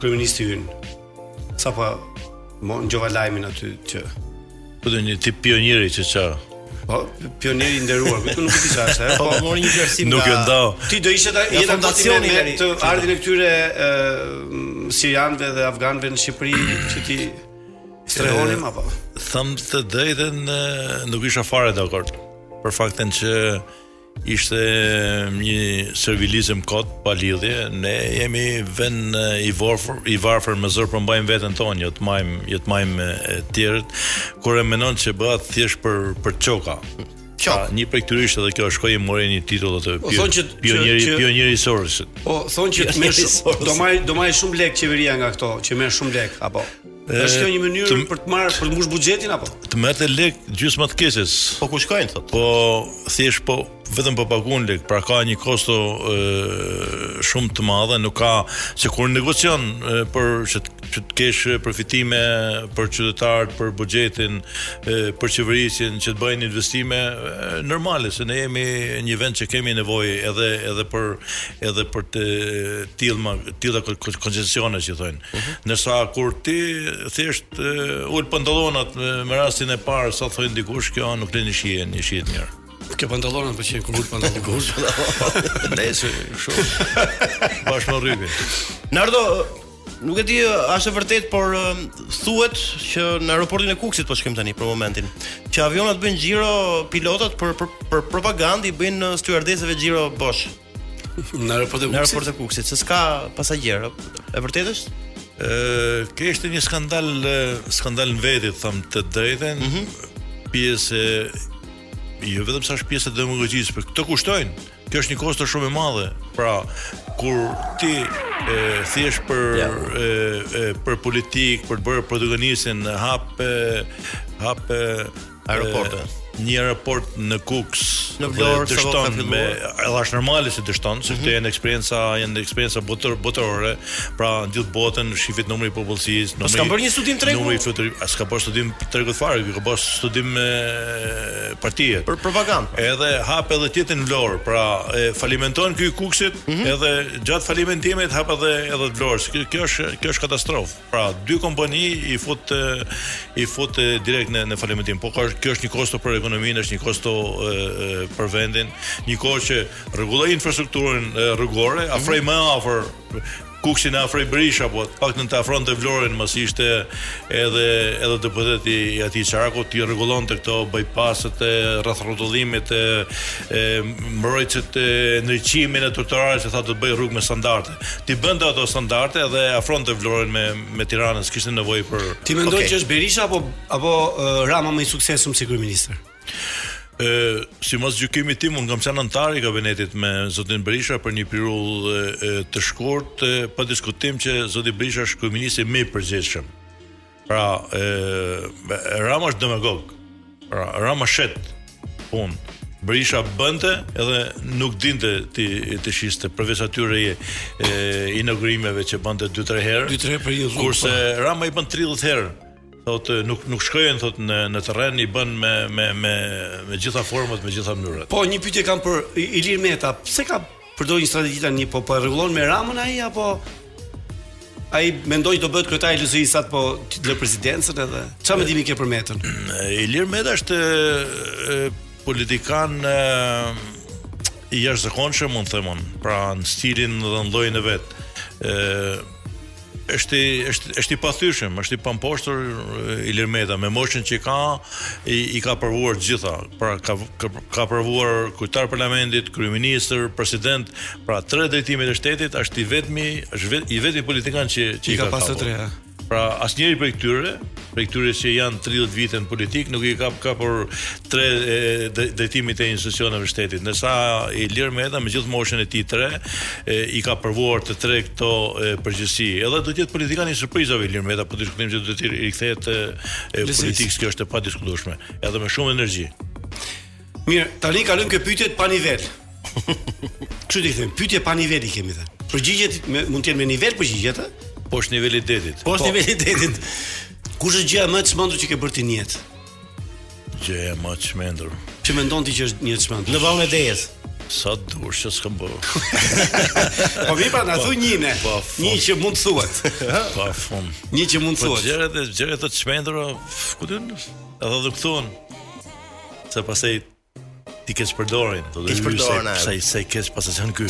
kryeministri ynë. Sapo e dëgjova lajmin aty që po do një tip pionieri që ça Po, pionier i nderuar, këtu nuk e di çfarë është. Po, po mori një vlerësim nga. Nuk e ndau. Ti do ishe dakord fondacioni me ardhjen e këtyre sirianëve dhe afganëve në Shqipëri që t'i strehonim apo? Them të drejtën, nuk isha fare dakord për faktin që ishte një servilizëm kot pa lidhje. Ne jemi vend i varfër, i varfër me zor po mbajm veten tonë, jo të majm, jo të majmë të tjerët. Kur e mendon se bëhet thjesht për për çoka. Ça, një prej këtyre ishte edhe kjo, shkoi e mori një titull atë. Po thonë që pionieri që, pionieri i Sorosit. Po thonë që më shumë do marr do marr shumë lek qeveria nga këto, që më shumë lek apo. Është kjo një mënyrë të, për të marrë për të mbush buxhetin apo? Të merrte lek gjysma e së keqes. Po ku shkojnë thotë? Po thjesht po vetëm po paguan lek, pra ka një kosto e, shumë të madhe, nuk ka se kur negocion e, për që të, që të kesh përfitime për qytetarët, për buxhetin, e, për qeverisjen, që të bëhen investime e, normale, se ne jemi një vend që kemi nevojë edhe edhe për edhe për të tillë tilla koncesione që thonë. Ndërsa kur ti thjesht ul pantallonat me rastin e parë, siç thonë dikush, kjo nuk lë shije, një shije të mirë. Kjo pantallona më pëlqen kur ul pantallonat kush. Nëse kështu. Bash me rrypin. Nardo, nuk e di a është e vërtetë, por thuhet që në aeroportin e Kukësit po shkojmë tani për momentin, që avionat bëjnë xhiro pilotat për për, për propagandë i bëjnë stjuardesave xhiro bosh. Në aeroport e Kukësit? Në aeroportin e Kukësit, se s'ka pasagjerë. E vërtetë është? Ë, kjo është një skandal, skandal në vete, të them të drejtën. Mm -hmm. Pjesë jo vetëm se është pjesë e demagogjisë, por këto kushtojnë. Kjo është një kosto shumë e madhe. Pra, kur ti e thjesht për ja. e, e, për politikë, për të bërë protagonistin, hap e, hap e, Aeroporte. Një aeroport në Kukës, në Vlorë dështon me edhe është normale se dështon, se këto mhm. janë eksperienca, janë eksperienca botër botërore, pra në gjithë botën shifet numri i popullsisë, numri. S'ka bërë një studim tregu. Numri i fluturim, s'ka bërë studim tregu fare, ka bërë studim me partie. Për propagandë. Edhe hap edhe tjetër në Vlorë, pra e falimenton ky i Kukësit, mhm. edhe gjatë falimentimit hap edhe edhe të Vlorës. Kjo është kjo është katastrofë. Pra, dy kompani i fut i fut direkt në në falimentim. Pra kjo është një kosto për ekonominë, është një kosto e, e, për vendin, në një kohë që rregulloi infrastrukturën rrugore, mhm. afroi më afër Kukësin e afroi Berisha po të paktën të afronte Vlorën meqë ishte edhe edhe deputet i atij qarku t'i rregullonte këto bypass-et e rrethrrotullimet e, e mbrojtëset e ndriçimin e trotuareve që tha do të bëj rrugë me standarde. t'i bënte ato standarde dhe afronte Vlorën me me Tiranën, s'kishte nevojë për Ti mendon okay. që është Berisha apo apo uh, Rama më i suksesshëm si kryeministër? Ë, sipas gjykimit tim, unë kam qenë anëtar i kabinetit me zotin Berisha për një periudhë të shkurtër, pa diskutim që zoti Berisha është kryeministri më i përgjegjshëm. Pra, e, Rama është demagog. Pra, Rama shet punë. Berisha bënte edhe nuk dinte t'i shiste përveç atyre e, e inaugurimeve që bënte 2-3 herë. 2-3 herë për Jezusin. Kurse po. Rama i bën 30 herë thotë nuk nuk shkojnë thotë në në terren i bën me me me me të gjitha format, me të gjitha mënyrat. Po një pyetje kam për Ilir Metën, pse ka Përdor një strategji tani po po e rregullon me Ramën ai apo ai mendon do bëhet kryetar i LSI-së sapo lë presidencën edhe. Çfarë mendimi ke për Metën? Ilir Meta është politikan e, i jashtëzakonshëm, mund të them unë, pra në stilin dhe në llojin e vet. ë Është i është është i pathyeshëm, është i pamposhtur Ilir Meta me moshën që ka, i, i ka provuar të gjitha. Pra ka ka, ka provuar kryetar parlamentit, kryeministër, president, pra tre drejtimet e shtetit, është i vetmi, është vet, i vetmi politikan që që i, ka pasur tre. Pra asnjëri prej këtyre Prej këtyre që janë tridhjetë vite në politikë nuk i ka provu tre drejtimet e institucioneve shtetit. Ndërsa Ilir Meta me gjithë moshën e tij të re i ka provuar të tre këto përgjegjësi. Edhe do të jetë politikan i surprizave Ilir Meta, pa diskutim që do të rikthehet politikës, kjo është e padiskutueshme, edhe me shumë energji. Mirë, tani kalojmë ke pyetjet pa nivel. Kështu t'i themi, pyetje pa nivel i kemi thënë. Përgjigjet me, mund të jenë me nivel përgjigjet, ë? Poshtë nivelit të detit. Poshtë po. nivelit të detit. Kush është gjëja më e çmendur që ke bërë ti në jetë? Gjëja më e çmendur. Që mendon ti që është një çmend? Në vallën e dejes. Sa dush që s'kam bërë. po mirë pra, na thuj një ne. Po, një që mund ta thuash. po, fun. Një që mund ta po, thuash. Po, gjërat e gjërat e çmendura, ku të në? Edhe dhe këthuan. Se pastaj t'i keqpërdorin, do të thotë se sa i sa i keq pastaj janë ky.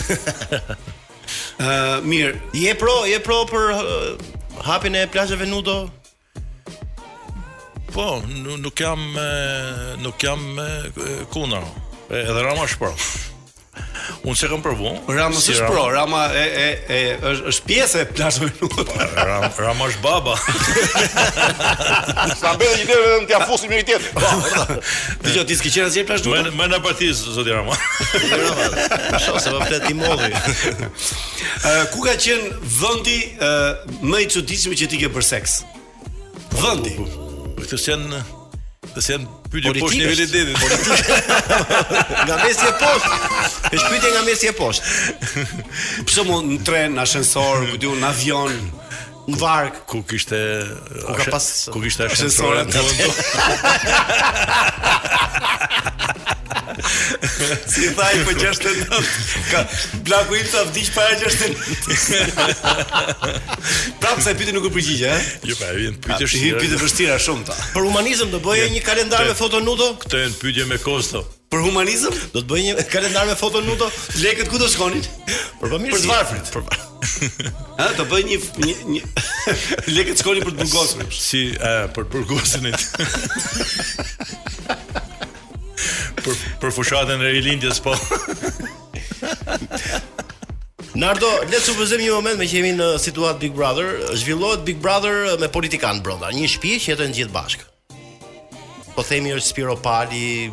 Ë mirë, je pro, je pro për hapjen e plazheve nudo. Po, nuk jam nuk jam kundër. Edhe Rama është pro. Unë s'e kam provu. Rama s'është pro, Rama e e e është është pjesë e plazheve nudo. Rama, Rama është baba. Sa bëj një derë vetëm t'ia fusim një tjetër. Po. Dije ti s'ke qenë asnjë plazh nudo. Më në parti zoti Rama. Shoh se vëplet ti modi. Ë ku ka qenë vendi më i çuditshëm që ti ke bërë seks? Vëndi. Për këtë s'janë të janë pyetje poshtë nivelit të detit. Nga mesi e poshtë. Është pyetje nga mesi e poshtë. Pse, mund në tren, në ashensor, ku di unë në avion, në varkë, ku kishte ku ka pas ku kishte ashensor. si tha i për 69 ka blaku im ta vdiq para 69 prap se pyetje nuk e përgjigje ë jo pa vjen pyetje është hyrë pyetje vështira shumë ta për humanizëm do bëje një kalendar me foto nudo këto janë pyetje me kosto për humanizëm do të bëjë një kalendar me foto nudo lekët ku do shkonin për bamirësi për të varfrit për Ha, të bëj një një, një... lekët shkonin për të burgosurit. Si, a, për burgosin e. për për fushatën e rilindjes po. Nardo, le të supozojmë një moment meqë jemi në situatë Big Brother, zhvillohet Big Brother me politikanë brenda, një shtëpi që jetojnë gjithë bashkë. Po themi është Spiropali,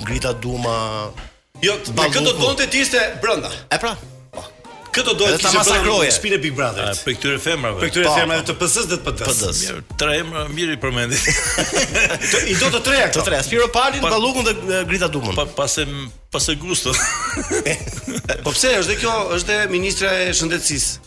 Grida Duma, Jo, me këtë do donte të ishte brenda. E pra. Po. Kë do të kishte brenda në shpinën e Big Brother. Për këtyre femrave. Për këtyre po, femrave po. të PS-së dhe të PD-së. Mirë, tre emra mirë i përmendi. I do të treja këto. Të treja, Spiropalin, Ballukun dhe Grida Dumën. Paske pasë gusto. Po se është dhe kjo, është dhe ministra e shëndetësisë.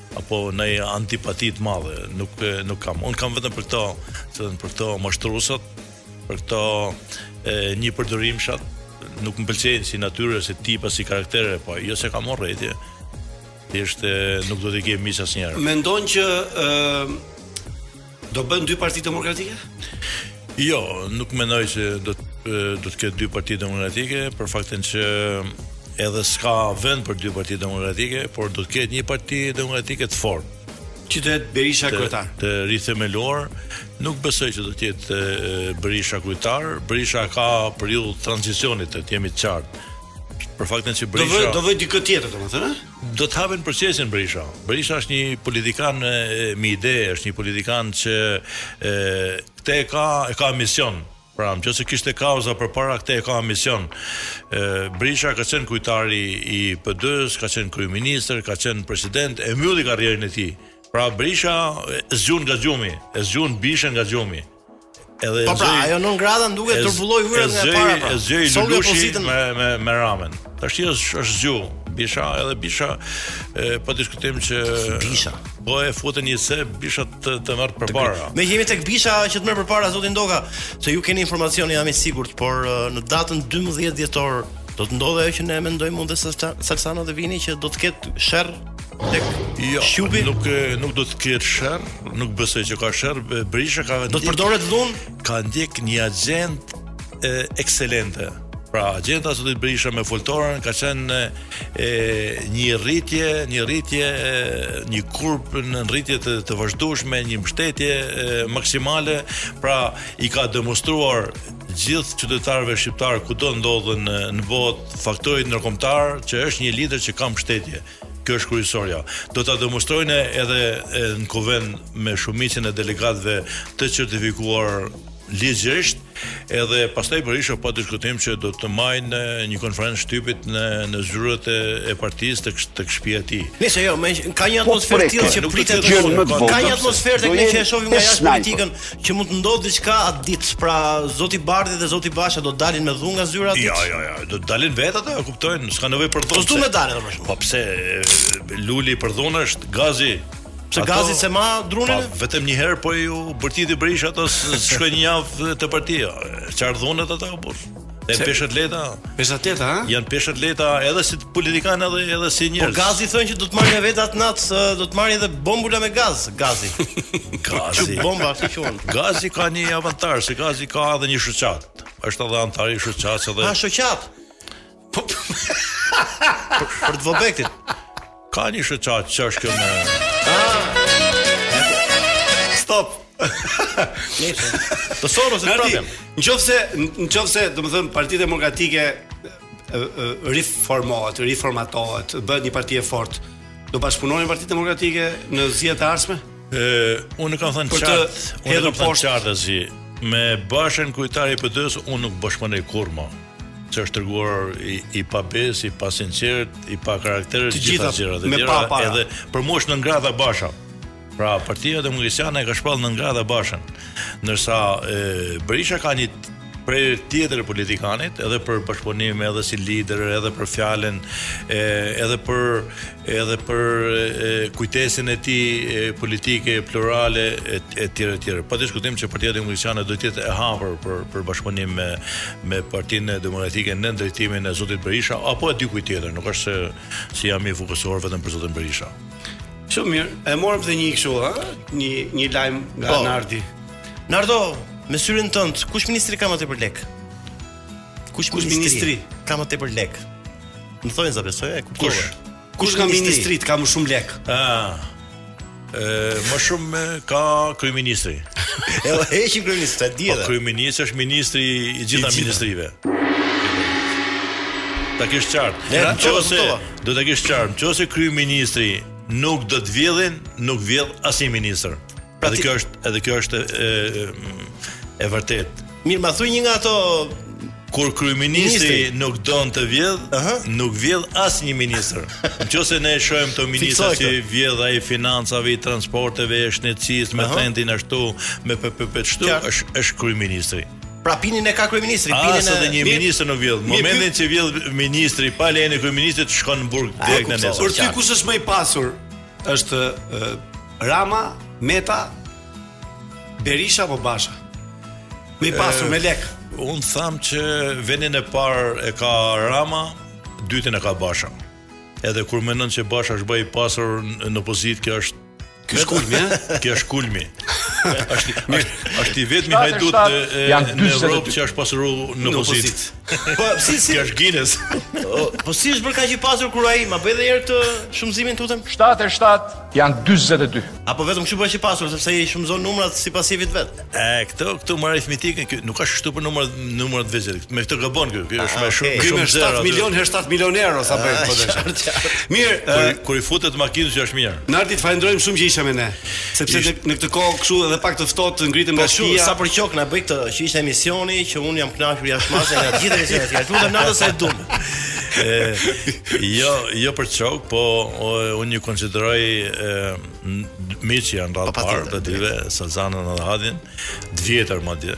apo naj antipati të madhe, nuk nuk kam. Unë kam vetëm për këto, të thënë për këto mashtrusat, për këto e, një përdorimshat, nuk më pëlqejnë si natyrë, si tipa, si karaktere, po jo se kam urrejtje. Thjesht nuk do t'i kem miq asnjëherë. Mendon që ë Do bëhen dy parti demokratike? Jo, nuk mendoj që do të do të ketë dy parti demokratike për faktin që edhe s'ka vend për dy parti demokratike, por do të ketë një parti demokratike të fortë. Që të jetë Berisha kryetar. Të rithemeluar, nuk besoj që do të jetë Berisha kryetar. Berisha ka periudhë tranzicioni, të jemi të qartë. Për faktin që Berisha do vë do vë dikë tjetër, domethënë, Do ta hapi procesin Berisha. Berisha është një politikan me ide, është një politikan që e, këtë e ka, e ka mision. Pra, në qoftë se kishte kauza përpara, këtë e ka mision. E, Berisha ka qenë kryetar i PD-së, ka qenë kryeministër, ka qenë president, e mbylli karrierën e tij. Pra, Berishën e zgjun nga gjumi, e zgjun bishën nga gjumi. Edhe po pra, ajo non grada duke turbulloi hyrat nga para pra. Zgjoi Lulushi me me me Ramën. Tash është është zgju. Bisha edhe Bisha e, pa diskutim që Bisha po e fute në siklet Bisha të të marr përpara. Ne jemi tek Bisha që të merr përpara zoti Ndoka, se ju keni informacion jam i sigurt, por në datën 11 dhjetor do të ndodhë ajo që ne mendojmë unë dhe Salsano dhe Vini që do të ketë sherr Tek jo, Shubi nuk nuk do të ketë sherr, nuk besoj që ka sherr, Berisha ka Do të përdoret dhunë, ka ndjek një agjendë ekselente. Pra, agjenda e zotit Berisha me Foltoren ka qenë e, një rritje, një rritje, e, një kurbë në rritje të, të vazhdueshme, një mbështetje e, maksimale, pra i ka demonstruar gjithë qytetarëve shqiptarë kudo ndodhen në, në botë faktorit ndërkombëtar që është një lider që ka mbështetje. Kjo është kryesorja. Do ta demonstrojë edhe në kuvend me shumicën e delegatëve të certifikuar ligjërisht, edhe pastaj Berisha pa diskutim që do të majë një konferencë shtypi në në zyrat e, e partisë tek tek shtëpia e tij. Nëse jo, me, ka një po atmosferë tillë që pritet të ka një atmosferë tek ne që e shohim nga jashtë politikën, që mund të ndodhë diçka atë ditë. Pra zoti Bardhi dhe zoti Basha do dalin me dhunë nga zyra atë ditë. Jo, jo, jo, do të dalin vetë ata, e kuptojnë, s'ka nevojë për dhunë. S'do me dalë më shumë. Po pse Luli për dhunë është, Gazi? Pse ato, Gazi se ma drunin? Po vetëm një herë po u bërtiti Berisha ato shkojnë një javë te partia. Çfarë dhunë ato apo? E pesha të lehta. Pesha të lehta, ha? Janë pesha të lehta edhe si politikanë edhe edhe si njerëz. Po Gazi thonë që do të marrin vetë atë natë, do të marrin edhe bombula me gaz, Gazi. Gazi. Çu bomba si quhen? Gazi ka një avantazh, se Gazi ka edhe një shoqatë. Është edhe anëtar i shoqatës edhe. Ka shoqatë. Po. Për të vobektët. Ka një shoqatë që është kjo me Stop. Nëse të sorrë se problem. Nëse nëse domethënë Partia Demokratike riformohet, riformatohet, bëhet një parti e fortë. Do bashkëpunoni me Partinë Demokratike në zgjedhjet e ardhshme? Ë, unë kam thënë qartë, unë kam thënë qartë me Bashën kryetar i PD-së, unë nuk bashkëpunoj kurrë më. që është treguar i, i pabesë, i pasinqertë, i pakarakter, të gjitha gjërat e tjera, pa edhe për mua është non grata Basha. Pra, Partia Demokristiane e ka shpallë non grata Bashën. Ndërsa e, Berisha ka një prerje tjetër politikani, edhe për bashkëpunim, edhe si lider, edhe për fjalën, edhe për edhe për kujtesën e tij politike, plurale etj etj. Pa diskutim që Partia Demokristiane do të jetë e hapur për për bashkëpunim me me Partinë Demokratike në drejtimin e zotit Berisha apo e dikujt tjetër, nuk është se jam i fokusuar vetëm për zotin Berisha. Shumë mirë. E morëm dhe një kështu, ha? Një një lajm nga, po, Nardi. Nardo, me syrin tënd, kush ministër ka më tepër lek? Kush kush ministër ka më tepër lek? Më thonë, s'e besoj, e kuptova. Kush? Kush nga ministrat ka më shumë lek? Ah. Ë, më shumë ka kryeministri. E heqim kryeministrin, ta di edhe. Po kryeministri është ministri i gjitha ministrive. Ta kesh qartë. Ne në qoftë se do ta kesh qartë, në qoftë se kryeministri nuk do të vjedhë, nuk vjedh asnjë ministër. Pra edhe kjo është, edhe kjo është e e, e vërtetë. Mirë, ma thuj një nga ato. Kur kryeministri nuk don të vjedhë, uh -huh. nuk vjedh asnjë ministër. Nëse ne shohim këto ministra që vjedh ai i financave, i transporteve, i shëndetësisë me uh -huh. tenderin ashtu, me PPP ashtu, është është kryeministri. Pra pinin e ka kryeministri, pinin edhe dhe një ministër nuk vjedh. Momentin që vjedh ministri pa lejen e kryeministrit shkon në burg direkt nesër. Për ty kush është më i pasur? Është Rama, Meta, Berisha apo Basha? Më i pasur me lek. Unë tham që vendin e parë e ka Rama, dytën e ka Basha. Edhe kur mendon që Basha është bërë i pasur në opozitë, kjo është Kjo është kulmi, eh? Kjo është kulmi. Është është i vetmi hajdut në Evropë që është pasuruar në opozitë. Po si si është Guinness. Po si është bërë kaq i pasur kur ai ma bëri edhe një herë këtë shumëzimin tutem? 7 herë 7 janë 42. Apo vetëm kështu bëhet i pasur sepse ai shumëzon numrat sipas qejfit të vet. E këto këto me aritmetikë ky nuk ka shtu për numrat numrat vetë. Me këtë gabon ky, ky është më shumë okay. shumë zero. 7 milion herë 7 milion euro sa bëhet po dashur. Mirë, kur i futet makinës që është mirë. Nardi të falenderojmë shumë që ishe me ne. Sepse në, në këtë kohë kështu edhe pak të ftohtë të ngritëm nga po, shtëpia. Sa për qok na bën këtë, që ishte emisioni që un jam kënaqur jashtë masë nga gjithë emisionet e tjera. Ju lutem natën se e dum. jo, jo për qok, po un ju konsideroj miq në radhë po, të parë të dyve, Sazanin dhe Adin, të vjetër madje.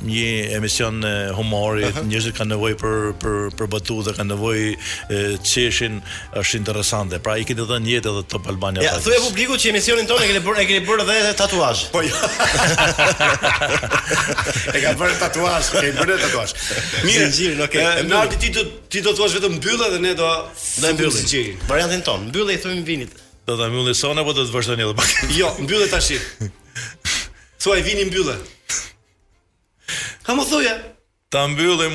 një emision i humorit, njerëzit kanë nevojë për për për batutë, kanë nevojë të qeshin, është interesante. Pra i keni dhënë jetë edhe Top Albania. Ja, Tagës. thuaj publikut që emisionin tonë e keni bërë e keni bërë edhe edhe tatuazh. Po jo. e ka bërë tatuazh, e ka bërë tatuazh. Mirë, Zinxhirin, okay, e, e mbyllim. Nardi ti do ti do të thuash vetëm mbylle dhe ne do Do e mbyllim. zinxhirin. Variantin tonë, mbylle i themi Vinit. Do ta mbyllësh sonte apo do të vazhdoni edhe pak? Jo, mbylle tash. Thuaj Vini mbylle. Ha më thoja. Ta mbyllim.